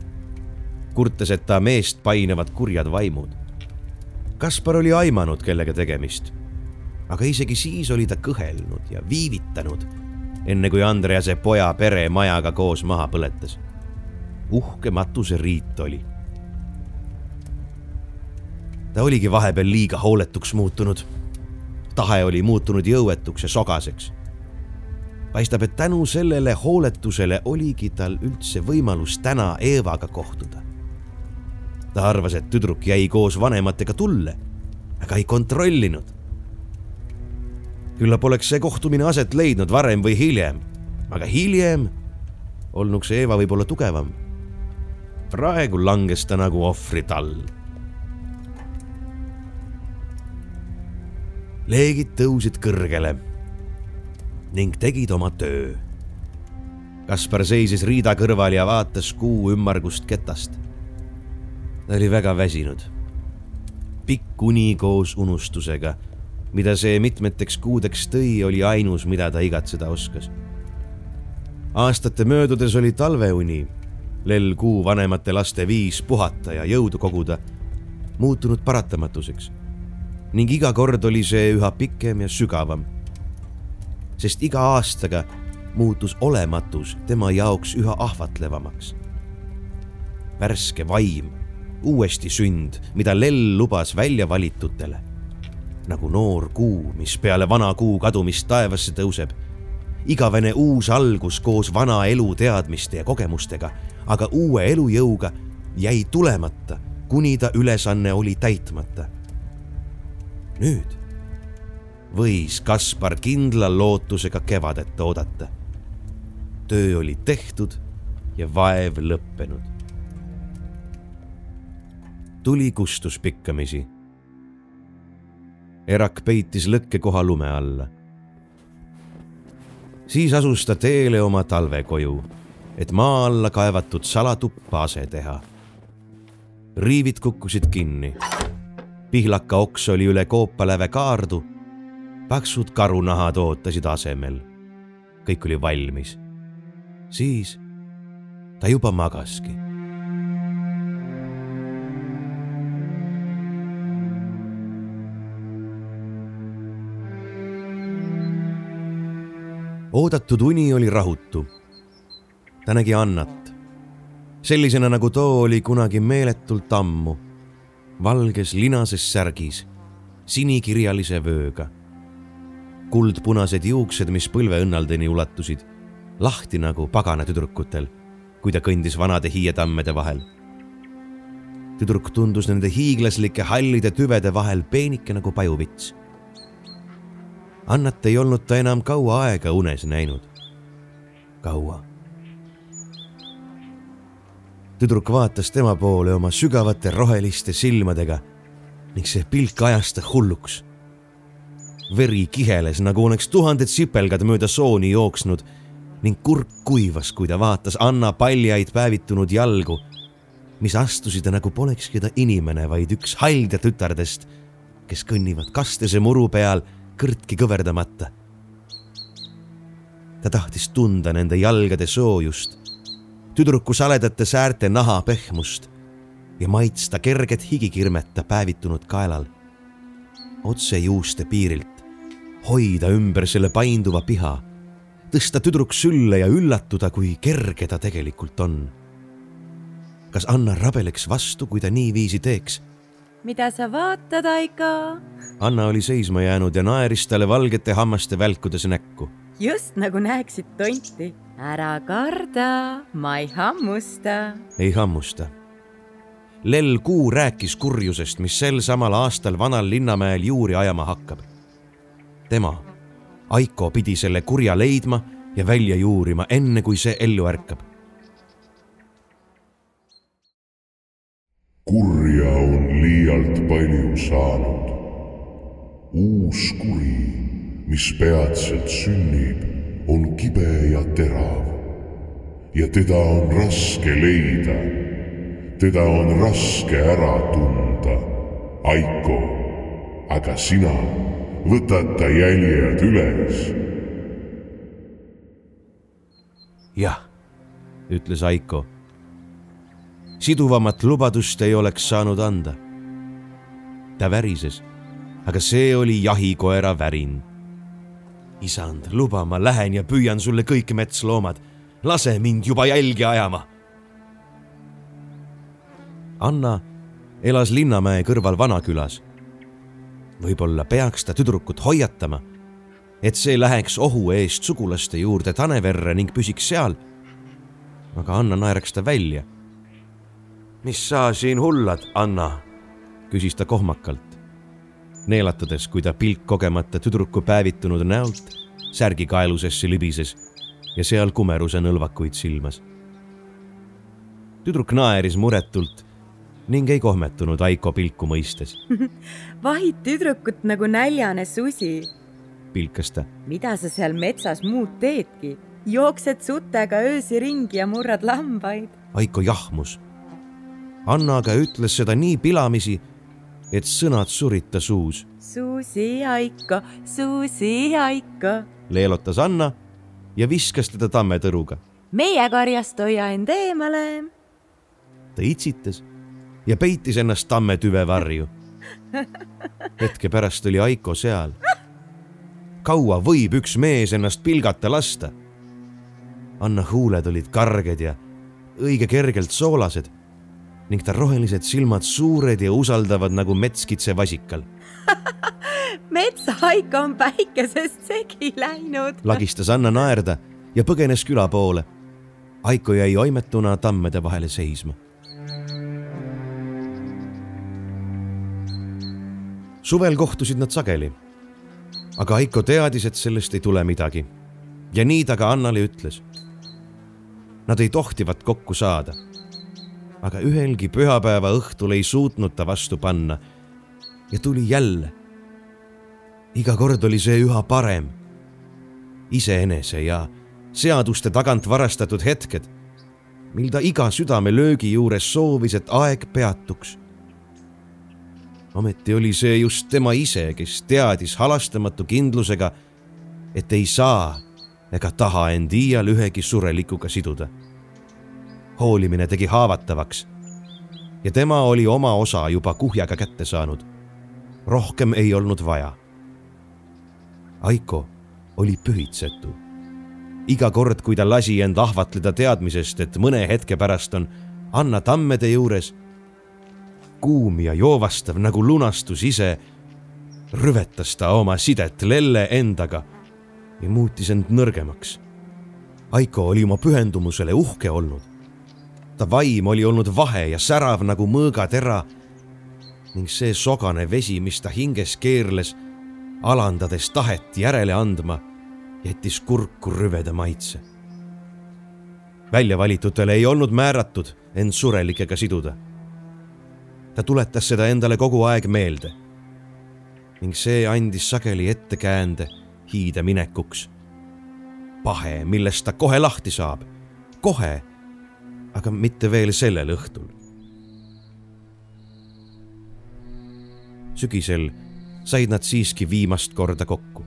kurtes, et ta meest painavad kurjad vaimud. Kaspar oli aimanud, kellega tegemist. aga isegi siis oli ta kõhelnud ja viivitanud, enne kui Andrease poja pere majaga koos maha põletas. Uhke matuseriit oli. ta oligi vahepeal liiga hooletuks muutunud. tahe oli muutunud jõuetuks ja sogaseks paistab, et tänu sellele hooletusele oligi tal üldse võimalus täna Eevaga kohtuda ta arvas, et tüdruk jäi koos vanematega tulle, aga ei kontrollinud. küllap oleks see kohtumine aset leidnud varem või hiljem, aga hiljem olnuks Eeva võib-olla tugevam. Praegu langes ta nagu ohvritall. leegid tõusid kõrgele ning tegid oma töö. Kaspar seisis riida kõrval ja vaatas kuu ümmargust ketast ta oli väga väsinud. pikk uni koos unustusega, mida see mitmeteks kuudeks tõi, oli ainus, mida ta igatseda oskas. aastate möödudes oli talveuni, lell kuu vanemate laste viis puhata ja jõudu koguda, muutunud paratamatuseks. ning iga kord oli see üha pikem ja sügavam. sest iga aastaga muutus olematus tema jaoks üha ahvatlevamaks. värske vaim uuesti sünd, mida Lell lubas välja valitutele. nagu noor kuu, mis peale vana kuu kadumist taevasse tõuseb. Igavene uus algus koos vana elu teadmiste ja kogemustega, aga uue elujõuga jäi tulemata, kuni ta ülesanne oli täitmata. nüüd võis Kaspar kindla lootusega kevadet oodata. töö oli tehtud ja vaev lõppenud tuli kustus pikkamisi. Erak peitis lõkkekoha lume alla. Siis asus ta teele oma talvekoju, et maa alla kaevatud salatuppa ase teha. riivid kukkusid kinni. pihlaka oks oli üle koopaläve kaardu. paksud karunahad ootasid asemel. kõik oli valmis. siis ta juba magaski oodatud uni oli rahutu. ta nägi Annat, sellisena nagu too oli kunagi meeletult ammu, valges linases särgis, sinikirjalise vööga. kuldpunased juuksed, mis põlveõnnaldeni ulatusid, lahti nagu pagana tüdrukutel, kui ta kõndis vanade hiietammede vahel. tüdruk tundus nende hiiglaslike hallide tüvede vahel peenike nagu pajuvits Annat ei olnud ta enam kaua aega unes näinud. kaua. tüdruk vaatas tema poole oma sügavate roheliste silmadega ning see pilk ajas ta hulluks. veri kiheles, nagu oleks tuhanded sipelgad mööda sooni jooksnud ning kurk kuivas, kui ta vaatas Anna paljaid päevitunud jalgu, mis astusid nagu polekski ta inimene, vaid üks haldja tütardest, kes kõnnivad kastese muru peal kõrtki kõverdamata. ta tahtis tunda nende jalgade soojust, tüdruku saledate säärte naha pehmust ja maitsta kerget higikirmeta päevitunud kaelal. otse juuste piirilt, hoida ümber selle painduva piha, tõsta tüdruk sülle ja üllatuda, kui kerge ta tegelikult on. kas Anna rabeleks vastu, kui ta niiviisi teeks? Mida sa vaatad, Aiko? Anna oli seisma jäänud ja naeris talle valgete hammaste välkudes näkku. just nagu näeksid tonti. ära karda, ma ei hammusta. ei hammusta. Lell Kuu rääkis kurjusest, mis sel samal aastal vanal Linnamäel juuri ajama hakkab. tema, Aiko, pidi selle kurja leidma ja välja juurima, enne kui see ellu ärkab kurja on liialt palju saanud. uus kuri, mis peatselt sünnib, on kibe ja terav. ja teda on raske leida. teda on raske ära tunda. Aiko, aga sina võtad ta jäljed üles. jah, ütles Aiko siduvamat lubadust ei oleks saanud anda. ta värises, aga see oli jahikoera värin. isand, luba, ma lähen ja püüan sulle kõik metsloomad. lase mind juba jälgi ajama. Anna elas Linnamäe kõrval Vanakülas. võib-olla peaks ta tüdrukut hoiatama, et see läheks ohu eest sugulaste juurde Taneverre ning püsiks seal. aga Anna naeraks ta välja mis sa siin hullad, Anna? küsis ta kohmakalt, neelatades, kui ta pilk kogemata tüdruku päevitunud näolt särgi kaelusesse libises ja seal kumeruse nõlvakuid silmas. tüdruk naeris muretult ning ei kohmetunud Aiko pilku mõistes vahid tüdrukut nagu näljane susi, pilkas ta. mida sa seal metsas muud teedki? jooksed sutega öösi ringi ja murrad lambaid. Aiko jahmus Anna aga ütles seda nii pilamisi, et sõnad surid ta suus. Suusi Aiko, Suusi Aiko, leelotas Anna ja viskas teda tammetõruga. meie karjast hoia end eemale. ta itsitas ja peitis ennast tammetüve varju. hetke pärast oli Aiko seal. kaua võib üks mees ennast pilgata lasta? Anna huuled olid karged ja õige kergelt soolased ning ta rohelised silmad suured ja usaldavad nagu metskitse vasikal metsahaik on päikesest segi läinud. lagistas Anna naerda ja põgenes küla poole. Aiko jäi oimetuna tammede vahele seisma. suvel kohtusid nad sageli. aga Aiko teadis, et sellest ei tule midagi. ja nii ta ka Annale ütles. Nad ei tohtivat kokku saada aga ühelgi pühapäeva õhtul ei suutnud ta vastu panna. ja tuli jälle. iga kord oli see üha parem. iseenese ja seaduste tagant varastatud hetked, mil ta iga südamelöögi juures soovis, et aeg peatuks. ometi oli see just tema ise, kes teadis halastamatu kindlusega, et ei saa ega taha end iial ühegi surelikuga siduda hoolimine tegi haavatavaks. ja tema oli oma osa juba kuhjaga kätte saanud. rohkem ei olnud vaja. Aiko oli pühitsetu. iga kord, kui ta lasi end ahvatleda teadmisest, et mõne hetke pärast on Anna tammede juures, kuum ja joovastav nagu lunastus ise, rüvetas ta oma sidet Lelle endaga ja muutis end nõrgemaks. Aiko oli oma pühendumusele uhke olnud ta vaim oli olnud vahe ja särav nagu mõõgatera ning see sogane vesi, mis ta hinges keerles, alandades tahet järele andma, jättis kurku rüveda maitse. väljavalitutele ei olnud määratud end surelikega siduda. ta tuletas seda endale kogu aeg meelde ning see andis sageli ettekäände hiide minekuks. pahe, millest ta kohe lahti saab, kohe aga mitte veel sellel õhtul. sügisel said nad siiski viimast korda kokku.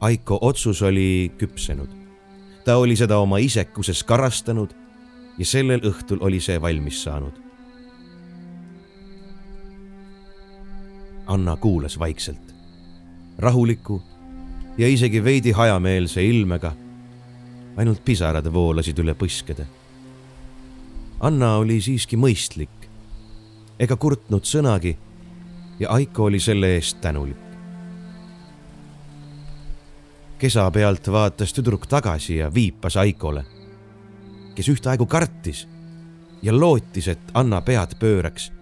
Aiko otsus oli küpsenud. ta oli seda oma isekuses karastanud ja sellel õhtul oli see valmis saanud. Anna kuulas vaikselt, rahuliku ja isegi veidi hajameelse ilmega. ainult pisarad voolasid üle põskede Anna oli siiski mõistlik. ega kurtnud sõnagi ja Aiko oli selle eest tänulik. kesa pealt vaatas tüdruk tagasi ja viipas Aikole, kes ühtaegu kartis ja lootis, et Anna pead pööraks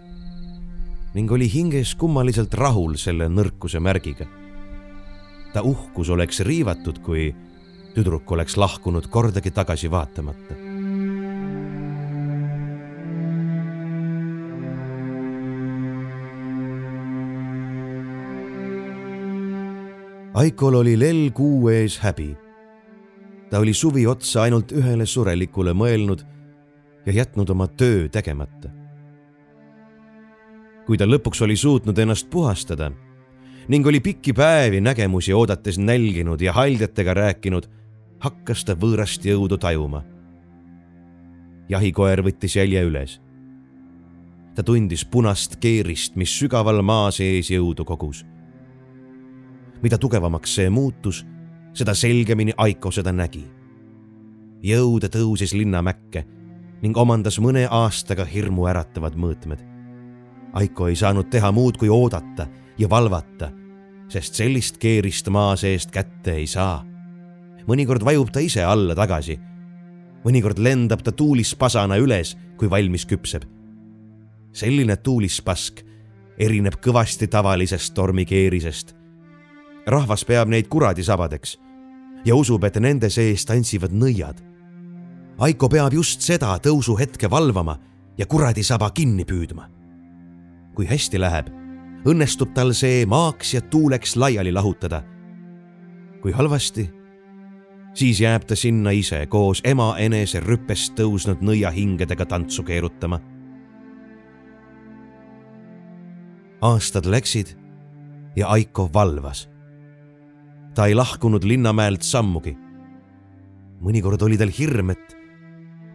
ning oli hinges kummaliselt rahul selle nõrkuse märgiga. ta uhkus oleks riivatud, kui tüdruk oleks lahkunud kordagi tagasi vaatamata. Aikol oli lell kuu ees häbi. ta oli suvi otsa ainult ühele surelikule mõelnud ja jätnud oma töö tegemata. kui ta lõpuks oli suutnud ennast puhastada ning oli pikki päevi nägemusi oodates nälginud ja haljatega rääkinud, hakkas ta võõrast jõudu tajuma. jahikoer võttis jälje üles. ta tundis punast keerist, mis sügaval maa sees jõudu kogus mida tugevamaks see muutus, seda selgemini Aiko seda nägi. jõude tõusis linnamäkke ning omandas mõne aastaga hirmuäratavad mõõtmed. Aiko ei saanud teha muud kui oodata ja valvata, sest sellist keerist maa seest kätte ei saa. mõnikord vajub ta ise alla tagasi. mõnikord lendab ta tuulispasana üles, kui valmis küpseb. selline tuulispask erineb kõvasti tavalisest tormikeerisest rahvas peab neid kuradisabadeks ja usub, et nende sees tantsivad nõiad. Aiko peab just seda tõusuhetke valvama ja kuradisaba kinni püüdma. kui hästi läheb, õnnestub tal see maaks ja tuuleks laiali lahutada. kui halvasti, siis jääb ta sinna ise koos ema enese rüppest tõusnud nõiahingedega tantsu keerutama. aastad läksid ja Aiko valvas ta ei lahkunud Linnamäelt sammugi. mõnikord oli tal hirm, et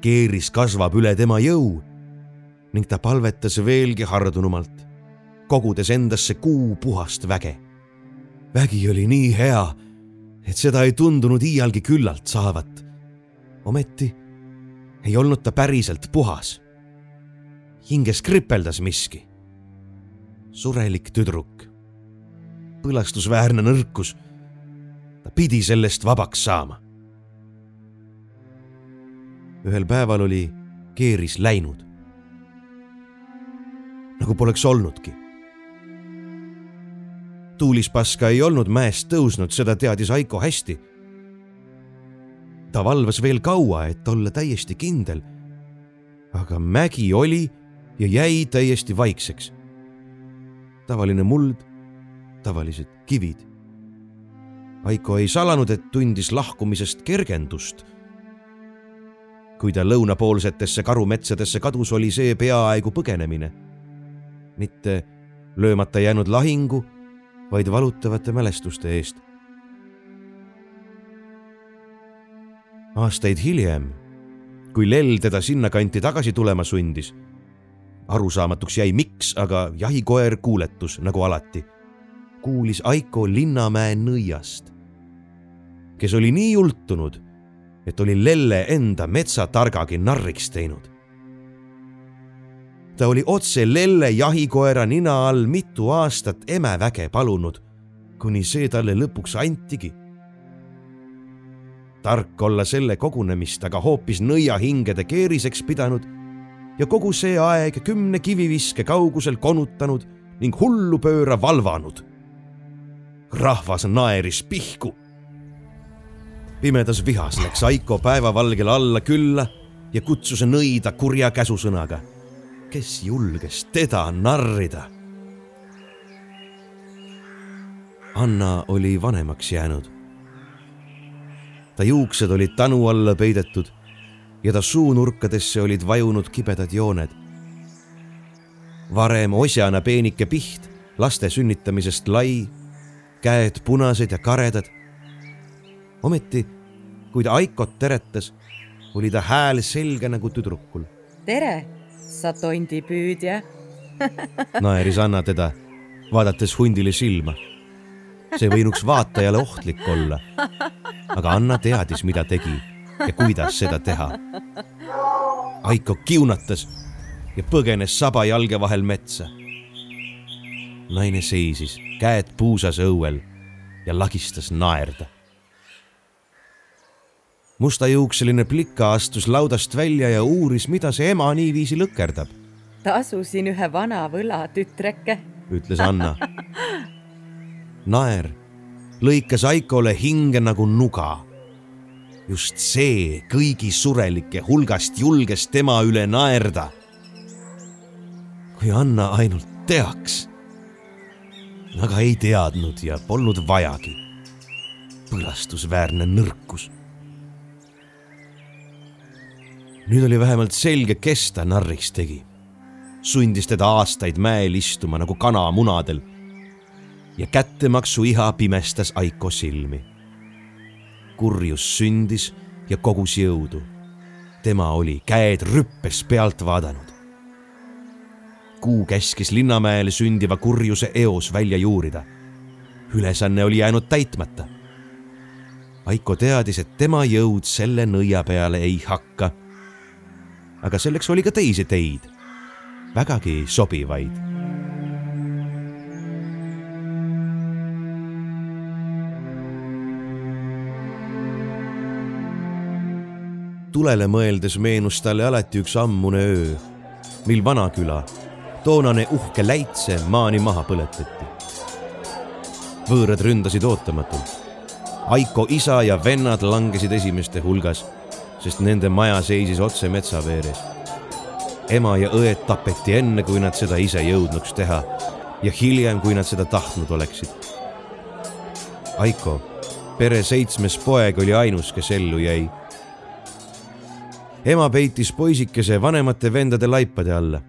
keeris kasvab üle tema jõu ning ta palvetas veelgi hardunumalt, kogudes endasse kuu puhast väge. vägi oli nii hea, et seda ei tundunud iialgi küllalt saavat. ometi ei olnud ta päriselt puhas. hinges kripeldas miski. surelik tüdruk, põlastusväärne nõrkus pidi sellest vabaks saama. ühel päeval oli keeris läinud. nagu poleks olnudki. tuulispaska ei olnud mäest tõusnud, seda teadis Aiko hästi. ta valvas veel kaua, et olla täiesti kindel. aga mägi oli ja jäi täiesti vaikseks. tavaline muld, tavalised kivid Aiko ei salanud, et tundis lahkumisest kergendust. kui ta lõunapoolsetesse karumetsadesse kadus, oli see peaaegu põgenemine. mitte löömata jäänud lahingu, vaid valutavate mälestuste eest. aastaid hiljem, kui Lell teda sinnakanti tagasi tulema sundis, arusaamatuks jäi, miks, aga jahikoer kuuletus nagu alati kuulis Aiko Linnamäe nõiast, kes oli nii jultunud, et oli Lelle enda metsatargagi narriks teinud. ta oli otse Lelle jahikoera nina all mitu aastat emeväge palunud, kuni see talle lõpuks antigi. tark olla selle kogunemist aga hoopis nõiahingede keeriseks pidanud ja kogu see aeg kümne kiviviske kaugusel konutanud ning hullupööra valvanud rahvas naeris pihku. pimedas vihas läks Aiko päevavalgel alla külla ja kutsus nõida kurja käsusõnaga. kes julges teda narrida? Anna oli vanemaks jäänud. ta juuksed olid tanu alla peidetud ja ta suunurkadesse olid vajunud kibedad jooned. varem osjana peenike piht, laste sünnitamisest lai käed punased ja karedad. ometi, kui ta Aikot teretas, oli ta hääl selge nagu tüdrukul. tere, sa tondipüüdja naeris Anna teda, vaadates hundile silma. see võinuks vaatajale ohtlik olla. aga Anna teadis, mida tegi ja kuidas seda teha. Aiko kiunatas ja põgenes saba jalge vahel metsa. Naine seisis, käed puusas õuel ja lagistas naerda. mustajuukseline plika astus laudast välja ja uuris, mida see ema niiviisi lõkerdab. tasusin ühe vana võla, tütreke, ütles Anna. naer lõikas Aikole hinge nagu nuga. just see kõigi surelike hulgast julges tema üle naerda. kui Anna ainult teaks. Aga ei teadnud ja polnud vajagi. põlastusväärne nõrkus. nüüd oli vähemalt selge, kes ta narriks tegi. sundis teda aastaid mäel istuma nagu kana munadel ja kättemaksu iha pimestas Aiko silmi. kurjus sündis ja kogus jõudu. tema oli käed rüppes pealt vaadanud. Kuu käskis Linnamäele sündiva kurjuse eos välja juurida. ülesanne oli jäänud täitmata. Aiko teadis, et tema jõud selle nõia peale ei hakka. aga selleks oli ka teisi teid, vägagi sobivaid tulele mõeldes meenus talle alati üks ammune öö, mil Vanaküla, toonane uhke Läitse maani maha põletati. võõrad ründasid ootamatult. Aiko isa ja vennad langesid esimeste hulgas, sest nende maja seisis otse metsa veeres. ema ja õed tapeti enne, kui nad seda ise jõudnuks teha ja hiljem, kui nad seda tahtnud oleksid. Aiko, pere seitsmes poeg, oli ainus, kes ellu jäi ema peitis poisikese vanemate vendade laipade alla,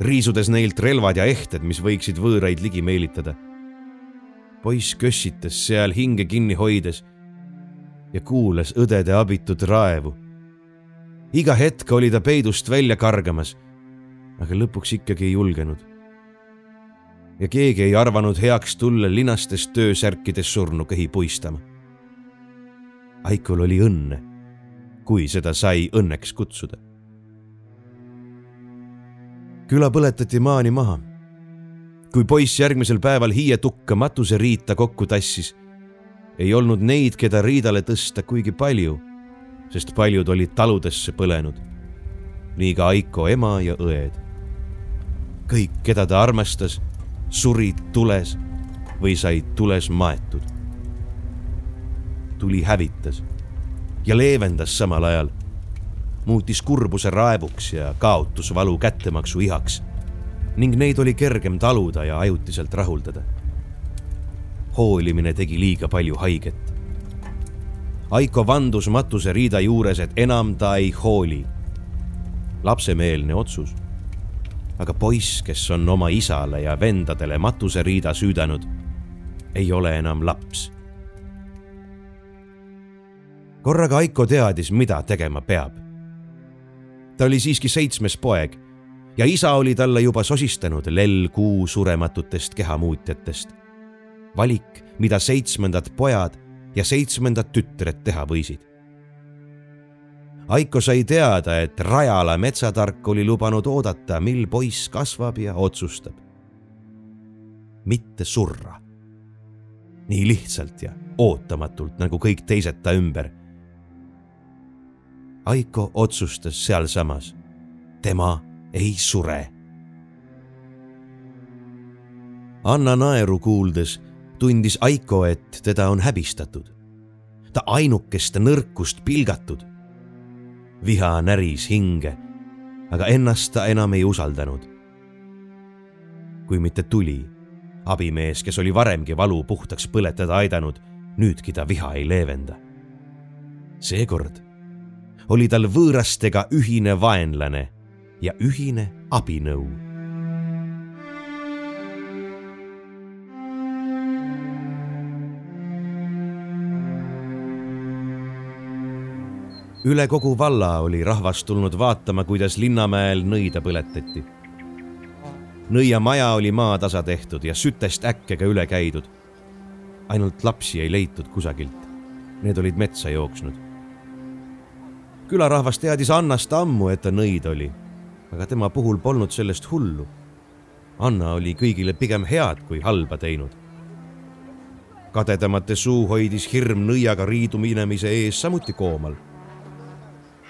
riisudes neilt relvad ja ehted, mis võiksid võõraid ligi meelitada. poiss kössitas seal hinge kinni hoides ja kuulas õdede abitut raevu. iga hetk oli ta peidust välja kargamas, aga lõpuks ikkagi ei julgenud. ja keegi ei arvanud heaks tulla linastes töösärkides surnukehi puistama. Aikul oli õnne kui seda sai õnneks kutsuda. Küla põletati maani maha. kui poiss järgmisel päeval hiietukka matuseriita kokku tassis, ei olnud neid, keda riidale tõsta kuigi palju, sest paljud olid taludesse põlenud. nii ka Aiko ema ja õed. kõik, keda ta armastas, surid tules või said tules maetud. tuli hävitas ja leevendas samal ajal. Muutis kurbuse raevuks ja kaotusvalu kättemaksu ihaks ning neid oli kergem taluda ja ajutiselt rahuldada. hoolimine tegi liiga palju haiget. Aiko vandus matuseriida juures, et enam ta ei hooli. lapsemeelne otsus. aga poiss, kes on oma isale ja vendadele matuseriida süüdanud, ei ole enam laps korraga Aiko teadis, mida tegema peab. Ta oli siiski seitsmes poeg ja isa oli talle juba sosistanud lell-kuu surematutest kehamuutjatest. valik, mida seitsmendad pojad ja seitsmendad tütred teha võisid. Aiko sai teada, et Rajala metsatark oli lubanud oodata, mil poiss kasvab ja otsustab. mitte surra. nii lihtsalt ja ootamatult nagu kõik teised ta ümber Aiko otsustas sealsamas. tema ei sure. Anna naeru kuuldes tundis Aiko, et teda on häbistatud. ta ainukest nõrkust pilgatud. viha näris hinge, aga ennast ta enam ei usaldanud. kui mitte tuli, abimees, kes oli varemgi valu puhtaks põletada aidanud, nüüdki ta viha ei leevenda. seekord oli tal võõrastega ühine vaenlane ja ühine abinõu. üle kogu valla oli rahvas tulnud vaatama, kuidas Linnamäel nõida põletati. nõiamaja oli maatasa tehtud ja sütest äkkega üle käidud. ainult lapsi ei leitud kusagilt. Need olid metsa jooksnud külarahvas teadis Annast ammu, et ta nõid oli. aga tema puhul polnud sellest hullu. Anna oli kõigile pigem head kui halba teinud. kadedamate suu hoidis hirm nõiaga riidu minemise ees samuti koomal.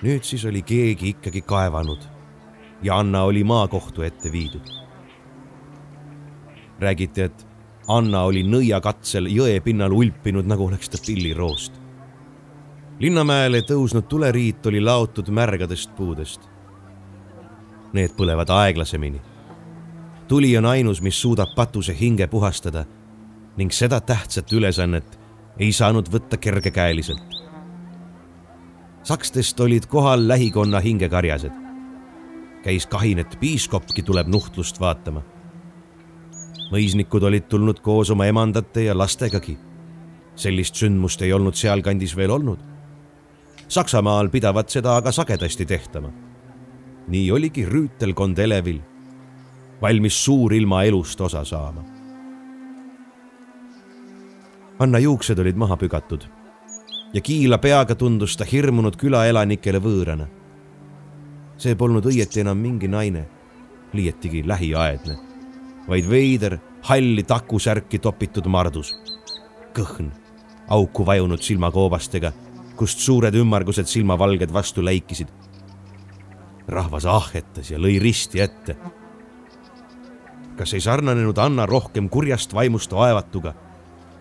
nüüd siis oli keegi ikkagi kaevanud ja Anna oli maakohtu ette viidud. räägiti, et Anna oli nõiakatsel jõe pinnal ulpinud, nagu oleks ta pilliroost. Linnamäele tõusnud tuleriit oli laotud märgadest puudest. Need põlevad aeglasemini. tuli on ainus, mis suudab patuse hinge puhastada ning seda tähtsat ülesannet ei saanud võtta kergekäeliselt. sakstest olid kohal lähikonna hingekarjased käis kahin, et piiskopki tuleb nuhtlust vaatama. mõisnikud olid tulnud koos oma emandate ja lastegagi. sellist sündmust ei olnud sealkandis veel olnud. Saksamaal pidavat seda aga sagedasti tehtama. nii oligi rüütelkond elevil, valmis suurilma elust osa saama. Anna juuksed olid maha pügatud ja kiila peaga tundus ta hirmunud külaelanikele võõrana see polnud õieti enam mingi naine, liiatigi lähiaedne, vaid veider, halli takusärki topitud mardus. kõhn, auku vajunud silmakoobastega, kust suured ümmargused silmavalged vastu läikisid. rahvas ahhetas ja lõi risti ette. kas ei sarnanenud Anna rohkem kurjast vaimust vaevatuga,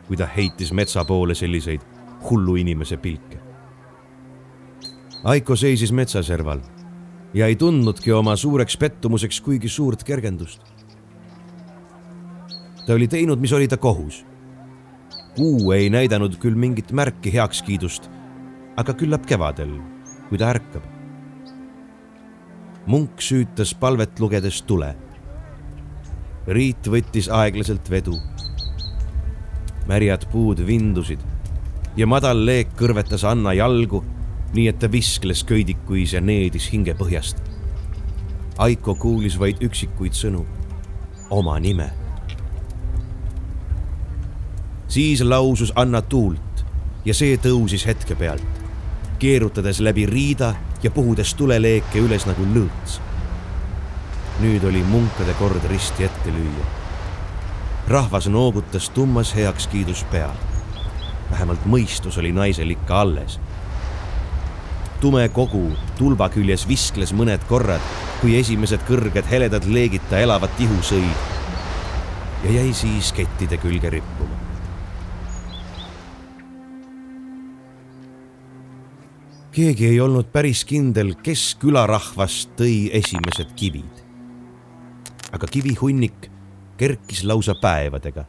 kui ta heitis metsa poole selliseid hullu inimese pilke? Aiko seisis metsaserval ja ei tundnudki oma suureks pettumuseks kuigi suurt kergendust. ta oli teinud, mis oli ta kohus. kuu ei näidanud küll mingit märki heakskiidust, aga küllap kevadel, kui ta ärkab. munk süütas palvet lugedes tule. Riit võttis aeglaselt vedu. märjad puud vindusid ja madal leek kõrvetas Anna jalgu nii et ta viskles köidikuis ja needis hingepõhjast. Aiko kuulis vaid üksikuid sõnu, oma nime. siis lausus Anna tuult ja see tõusis hetke pealt, keerutades läbi riida ja puhudes tuleleeke üles nagu lõõts. nüüd oli munkade kord risti ette lüüa. rahvas noogutas tummas heakskiidus peal. vähemalt mõistus oli naisel ikka alles tume kogu tulba küljes viskles mõned korrad, kui esimesed kõrged heledad leegid ta elavat ihu sõid ja jäi siis kettide külge rippuma. Keegi ei olnud päris kindel, kes külarahvast tõi esimesed kivid. aga kivihunnik kerkis lausa päevadega.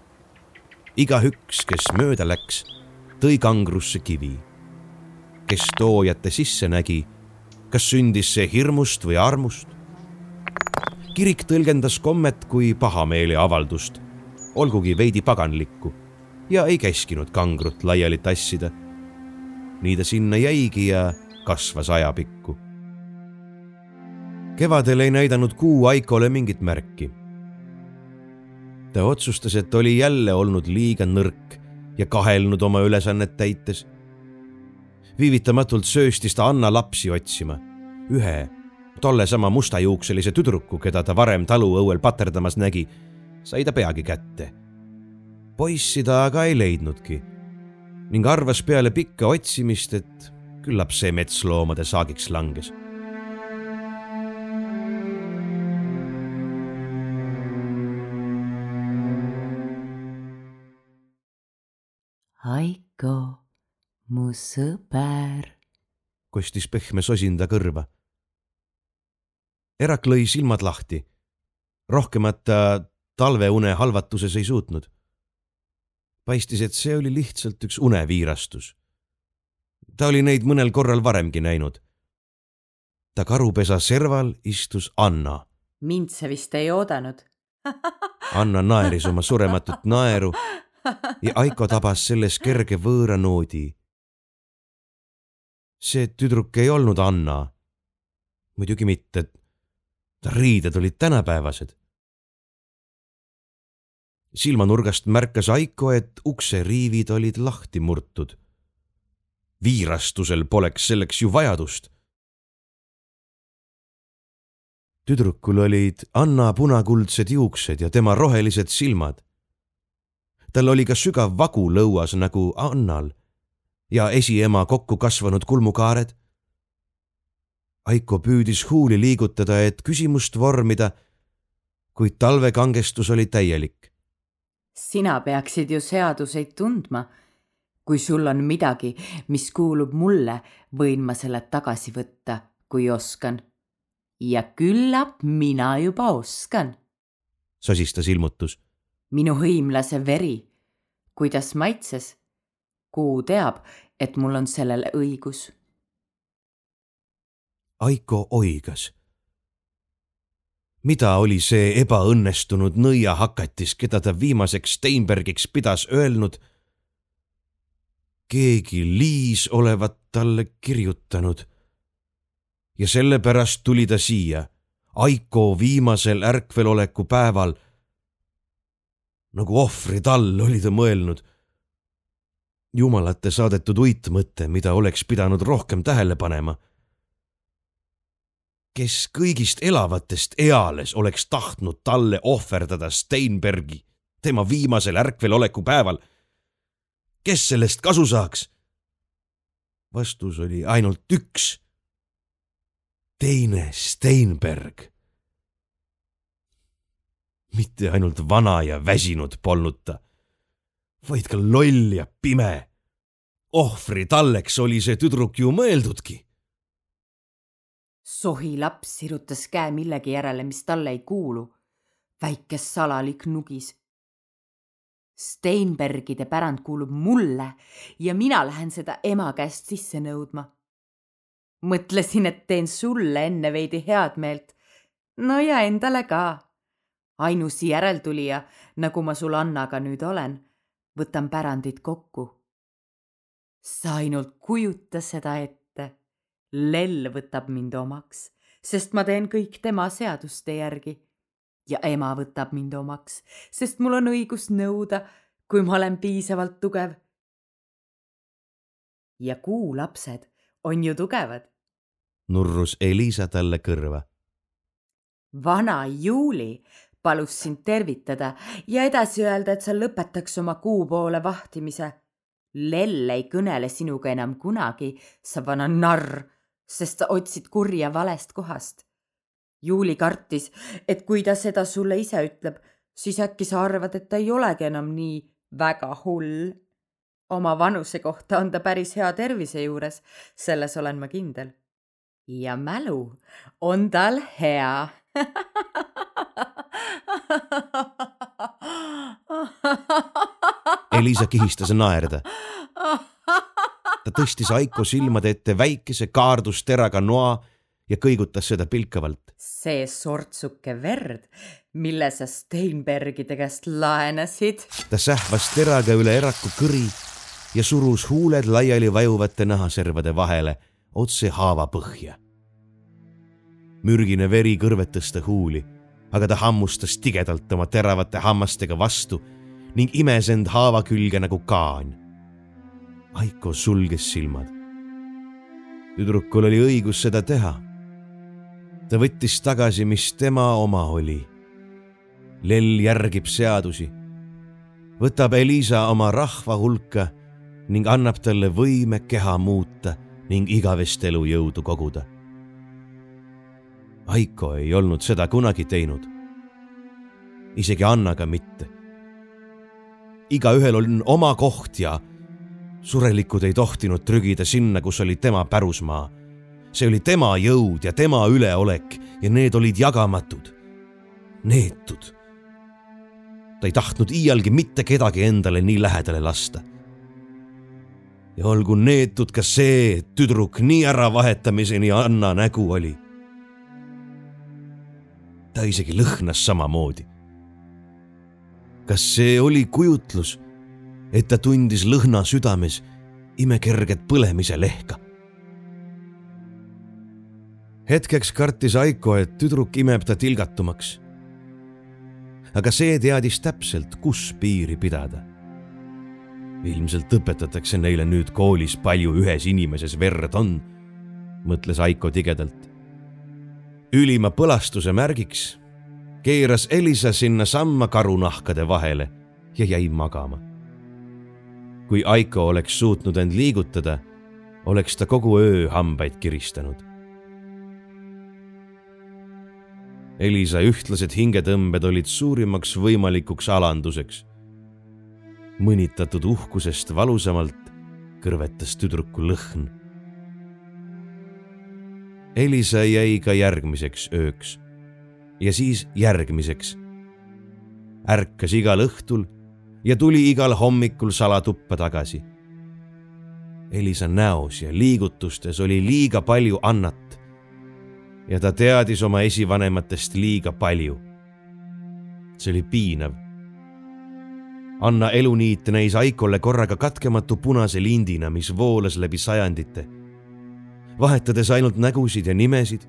igaüks, kes mööda läks, tõi kangrusse kivi kes toojate sisse nägi, kas sündis see hirmust või armust. kirik tõlgendas kommet kui pahameele avaldust, olgugi veidi paganlikku ja ei käskinud kangrut laiali tassida. Nii ta sinna jäigi ja kasvas ajapikku. kevadel ei näidanud kuu Aikole mingit märki. ta otsustas, et oli jälle olnud liiga nõrk ja kahelnud oma ülesannet täites viivitamatult sööstis ta Anna lapsi otsima. ühe, tollesama mustajuukselise tüdruku, keda ta varem taluõuel paterdamas nägi, sai ta peagi kätte. poissi ta aga ei leidnudki ning arvas peale pikka otsimist, et küllap see metsloomade saagiks langes Aiko mu sõber, kostis pehme sosin ta kõrva. Erak lõi silmad lahti. rohkemat ta talveune halvatuses ei suutnud. Paistis, et see oli lihtsalt üks uneviirastus. ta oli neid mõnel korral varemgi näinud. ta karupesa serval istus Anna. mind sa vist ei oodanud Anna naeris oma surematut naeru ja Aiko tabas selles kerge võõra noodi see tüdruk ei olnud Anna. muidugi mitte. ta riided olid tänapäevased. Silmanurgast märkas Aiko, et ukseriivid olid lahti murtud. viirastusel poleks selleks ju vajadust. tüdrukul olid Anna punakuldsed juuksed ja tema rohelised silmad. tal oli ka sügav vagu lõuas nagu Annal ja esiema kokku kasvanud kulmukaared. Aiko püüdis huuli liigutada, et küsimust vormida, kuid talvekangestus oli täielik. Sina peaksid ju seaduseid tundma. kui sul on midagi, mis kuulub mulle, võin ma selle tagasi võtta, kui oskan ja küllap mina juba oskan. sosistas ilmutus. minu hõimlase veri. kuidas maitses? kuu teab, et mul on sellele õigus. Aiko oigas. Mida oli see ebaõnnestunud nõiahakatis, keda ta viimaseks Steinbergiks pidas öelnud? keegi Liis olevat talle kirjutanud ja sellepärast tuli ta siia, Aiko viimasel ärkveloleku päeval. nagu ohvritall oli ta mõelnud. jumalate saadetud uitmõte, mida oleks pidanud rohkem tähele panema. Kes kõigist elavatest eales oleks tahtnud talle ohverdada Steinbergi tema viimasel ärkveloleku päeval? kes sellest kasu saaks? vastus oli ainult üks teine Steinberg. mitte ainult vana ja väsinud polnud ta, vaid ka loll ja pime. ohvri talleks oli see tüdruk ju mõeldudki. Sohi laps sirutas käe millegi järele, mis talle ei kuulu. väike salalik nugis. Steinbergide pärand kuulub mulle ja mina lähen seda ema käest sisse nõudma mõtlesin, et teen sulle enne veidi head meelt. no ja endale ka. ainus järeltulija, nagu ma sul Annaga nüüd olen, võtan pärandit kokku. sa ainult kujuta seda ette. Lell võtab mind omaks, sest ma teen kõik tema seaduste järgi. ja ema võtab mind omaks, sest mul on õigus nõuda, kui ma olen piisavalt tugev. ja kuulapsed on ju tugevad nurrus Elisa talle kõrva. vana Juuli palus sind tervitada ja edasi öelda, et sa lõpetaks oma kuu poole vahtimise. Lell ei kõnele sinuga enam kunagi, sa vana narr, sest sa otsid kurja valest kohast. Juuli kartis, et kui ta seda sulle ise ütleb, siis äkki sa arvad, et ta ei olegi enam nii väga hull. oma vanuse kohta on ta päris hea tervise juures, selles olen ma kindel ja mälu on tal hea Elisa kihistas naerda. ta tõstis Aiko silmade ette väikese kaardusteraga noa ja kõigutas seda pilkavalt. see sortsuke verd, mille sa Steinbergide käest laenasid. ta sähvas teraga üle eraku kõri ja surus huuled laiali vajuvate nahaservade vahele otse haava põhja. mürgine veri kõrvetas ta huuli, aga ta hammustas tigedalt oma teravate hammastega vastu ning imes end haava külge nagu kaan. Aiko sulges silmad. tüdrukul oli õigus seda teha. ta võttis tagasi, mis tema oma oli. Lell järgib seadusi, võtab Elisa oma rahva hulka ning annab talle võime keha muuta ning igavest elujõudu koguda. Aiko ei olnud seda kunagi teinud. isegi Annaga mitte. igaühel on oma koht ja surelikud ei tohtinud trügida sinna, kus oli tema pärusmaa. see oli tema jõud ja tema üleolek ja need olid jagamatud, neetud. ta ei tahtnud iialgi mitte kedagi endale nii lähedale lasta ja olgu neetud ka see, et tüdruk nii äravahetamiseni Anna nägu oli. ta isegi lõhnas samamoodi. kas see oli kujutlus, et ta tundis lõhna südames imekerget põlemise lehka? hetkeks kartis Aiko, et tüdruk imeb ta tilgatumaks. aga see teadis täpselt, kus piiri pidada ilmselt õpetatakse neile nüüd koolis palju ühes inimeses verd on, mõtles Aiko tigedalt. ülima põlastuse märgiks keeras Elisa sinnasamma karunahkade vahele ja jäi magama. Kui Aiko oleks suutnud end liigutada, oleks ta kogu öö hambaid kiristanud. Elisa ühtlased hingetõmbed olid suurimaks võimalikuks alanduseks. mõnitatud uhkusest valusamalt kõrvetas tüdruku lõhn. Elisa jäi ka järgmiseks ööks ja siis järgmiseks. ärkas igal õhtul ja tuli igal hommikul salatuppa tagasi. Elisa näos ja liigutustes oli liiga palju Annat ja ta teadis oma esivanematest liiga palju. see oli piinav. Anna eluniit näis Aikole korraga katkematu punase lindina, mis voolas läbi sajandite. vahetades ainult nägusid ja nimesid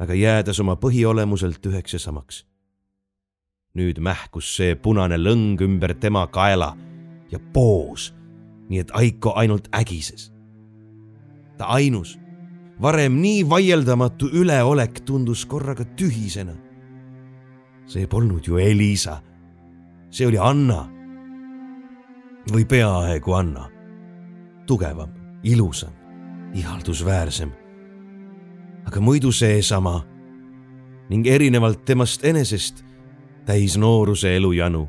aga jäädes oma põhiolemuselt üheks ja samaks. Nüüd mähkus see punane lõng ümber tema kaela ja poos, nii et Aiko ainult ägises. ta ainus, varem nii vaieldamatu üleolek tundus korraga tühisena. see polnud ju Elisa, see oli Anna või peaaegu Anna, tugevam, ilusam, ihaldusväärsem aga muidu seesama ning erinevalt temast enesest täis nooruse elujanu.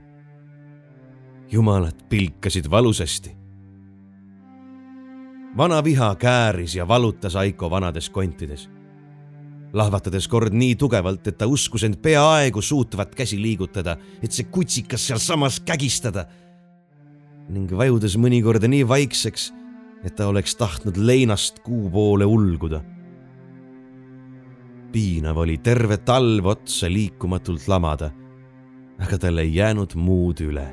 jumalad pilkasid valusasti. vana viha kääris ja valutas Aiko vanades kontides, lahvatades kord nii tugevalt, et ta uskus end peaaegu suutvat käsi liigutada, et see kutsikas sealsamas kägistada ning vajudes mõnikord nii vaikseks, et ta oleks tahtnud leinast kuu poole ulguda piinav oli terve talv otsa liikumatult lamada, aga tal ei jäänud muud üle.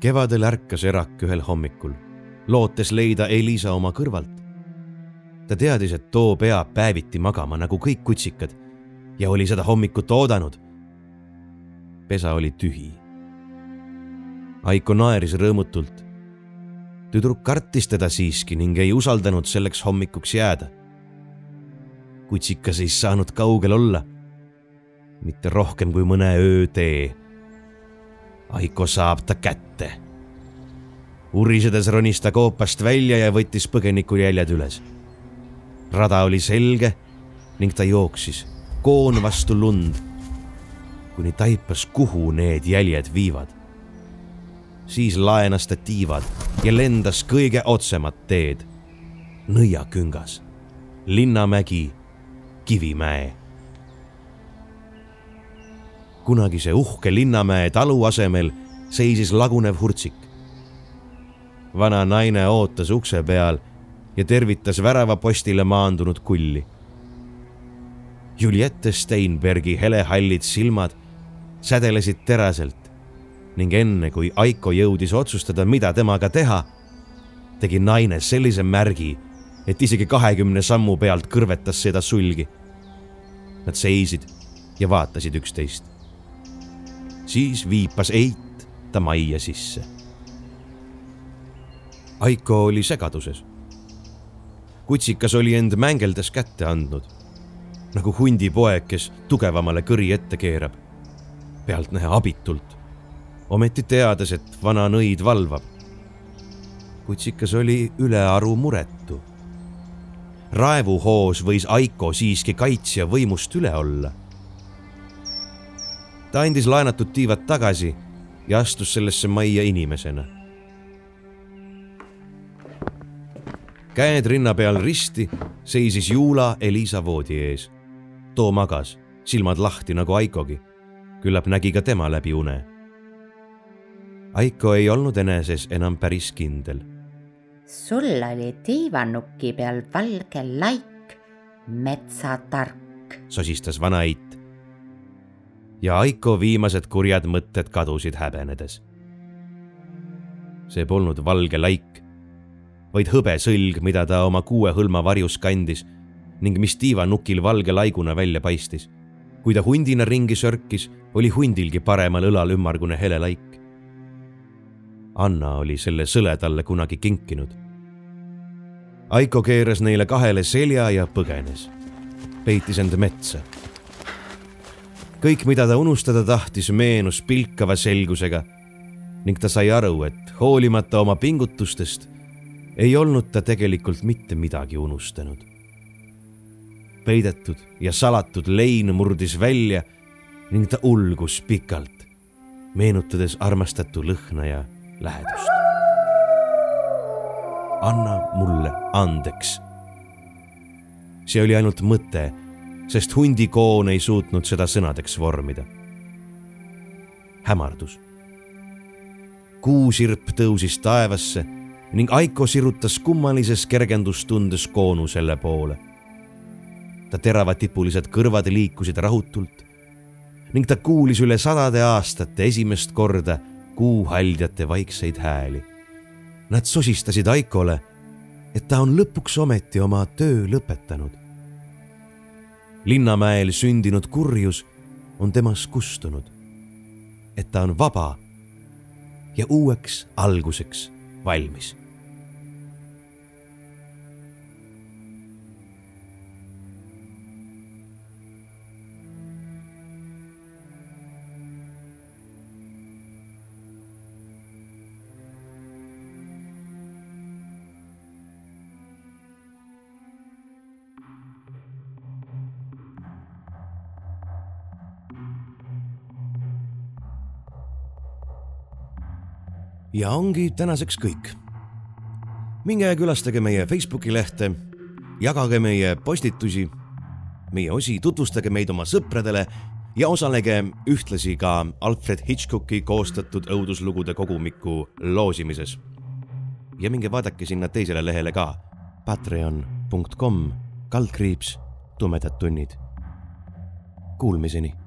kevadel ärkas Erak ühel hommikul, lootes leida Elisa oma kõrvalt. ta teadis, et too peab päeviti magama nagu kõik kutsikad ja oli seda hommikut oodanud. pesa oli tühi Aiko naeris rõõmutult. Tüdruk kartis teda siiski ning ei usaldanud selleks hommikuks jääda. kutsikas ei saanud kaugel olla. mitte rohkem kui mõne öötee. Aiko saab ta kätte. urisedes ronis ta koopast välja ja võttis põgenikujäljed üles. rada oli selge ning ta jooksis koon vastu lund, kuni taipas, kuhu need jäljed viivad siis laenas ta tiivad ja lendas kõige otsemat teed. nõiaküngas, Linnamägi, Kivimäe. kunagise uhke Linnamäe talu asemel seisis lagunev hurtsik. vana naine ootas ukse peal ja tervitas väravapostile maandunud kulli. Juliette Steinbergi helehallid silmad sädelesid teraselt ning enne kui Aiko jõudis otsustada, mida temaga teha, tegi naine sellise märgi, et isegi kahekümne sammu pealt kõrvetas seda sulgi. Nad seisid ja vaatasid üksteist. siis viipas Eit ta majja sisse. Aiko oli segaduses. kutsikas oli end mängeldes kätte andnud, nagu hundipoeg, kes tugevamale kõri ette keerab, pealtnäha abitult ometi teades, et vana nõid valvab. kutsikas oli ülearu muretu. raevuhoos võis Aiko siiski kaitsja võimust üle olla. ta andis laenatud tiivad tagasi ja astus sellesse majja inimesena. käed rinna peal risti seisis Juula Elisa voodi ees. too magas, silmad lahti nagu Aikogi. küllap nägi ka tema läbi une Aiko ei olnud eneses enam päris kindel. sul oli tiivanuki peal valge laik, metsatark, sosistas vana Eit. ja Aiko viimased kurjad mõtted kadusid häbenedes. see polnud valge laik, vaid hõbesõlg, mida ta oma kuue hõlma varjus kandis ning mis tiivanukil valge laiguna välja paistis. kui ta hundina ringi sörkis, oli hundilgi paremal õlal ümmargune hele laik Anna oli selle sõle talle kunagi kinkinud. Aiko keeras neile kahele selja ja põgenes, peitis end metsa. kõik, mida ta unustada tahtis, meenus pilkava selgusega ning ta sai aru, et hoolimata oma pingutustest ei olnud ta tegelikult mitte midagi unustanud. peidetud ja salatud lein murdis välja ning ta ulgus pikalt, meenutades armastatu lõhna ja lähedust. anna mulle andeks. see oli ainult mõte, sest hundikoon ei suutnud seda sõnadeks vormida. hämardus. kuusirp tõusis taevasse ning Aiko sirutas kummalises kergendustundes koonu selle poole. ta teravatipulised kõrvad liikusid rahutult ning ta kuulis üle sadade aastate esimest korda kuuhaldjate vaikseid hääli. Nad sosistasid Aikole, et ta on lõpuks ometi oma töö lõpetanud. Linnamäel sündinud kurjus on temas kustunud. et ta on vaba ja uueks alguseks valmis ja ongi tänaseks kõik. minge külastage meie Facebooki lehte, jagage meie postitusi, meie osi, tutvustage meid oma sõpradele ja osalege ühtlasi ka Alfred Hitchcocki koostatud õuduslugude kogumiku loosimises. ja minge vaadake sinna teisele lehele ka patreon.com kaldkriips tumedad tunnid. Kuulmiseni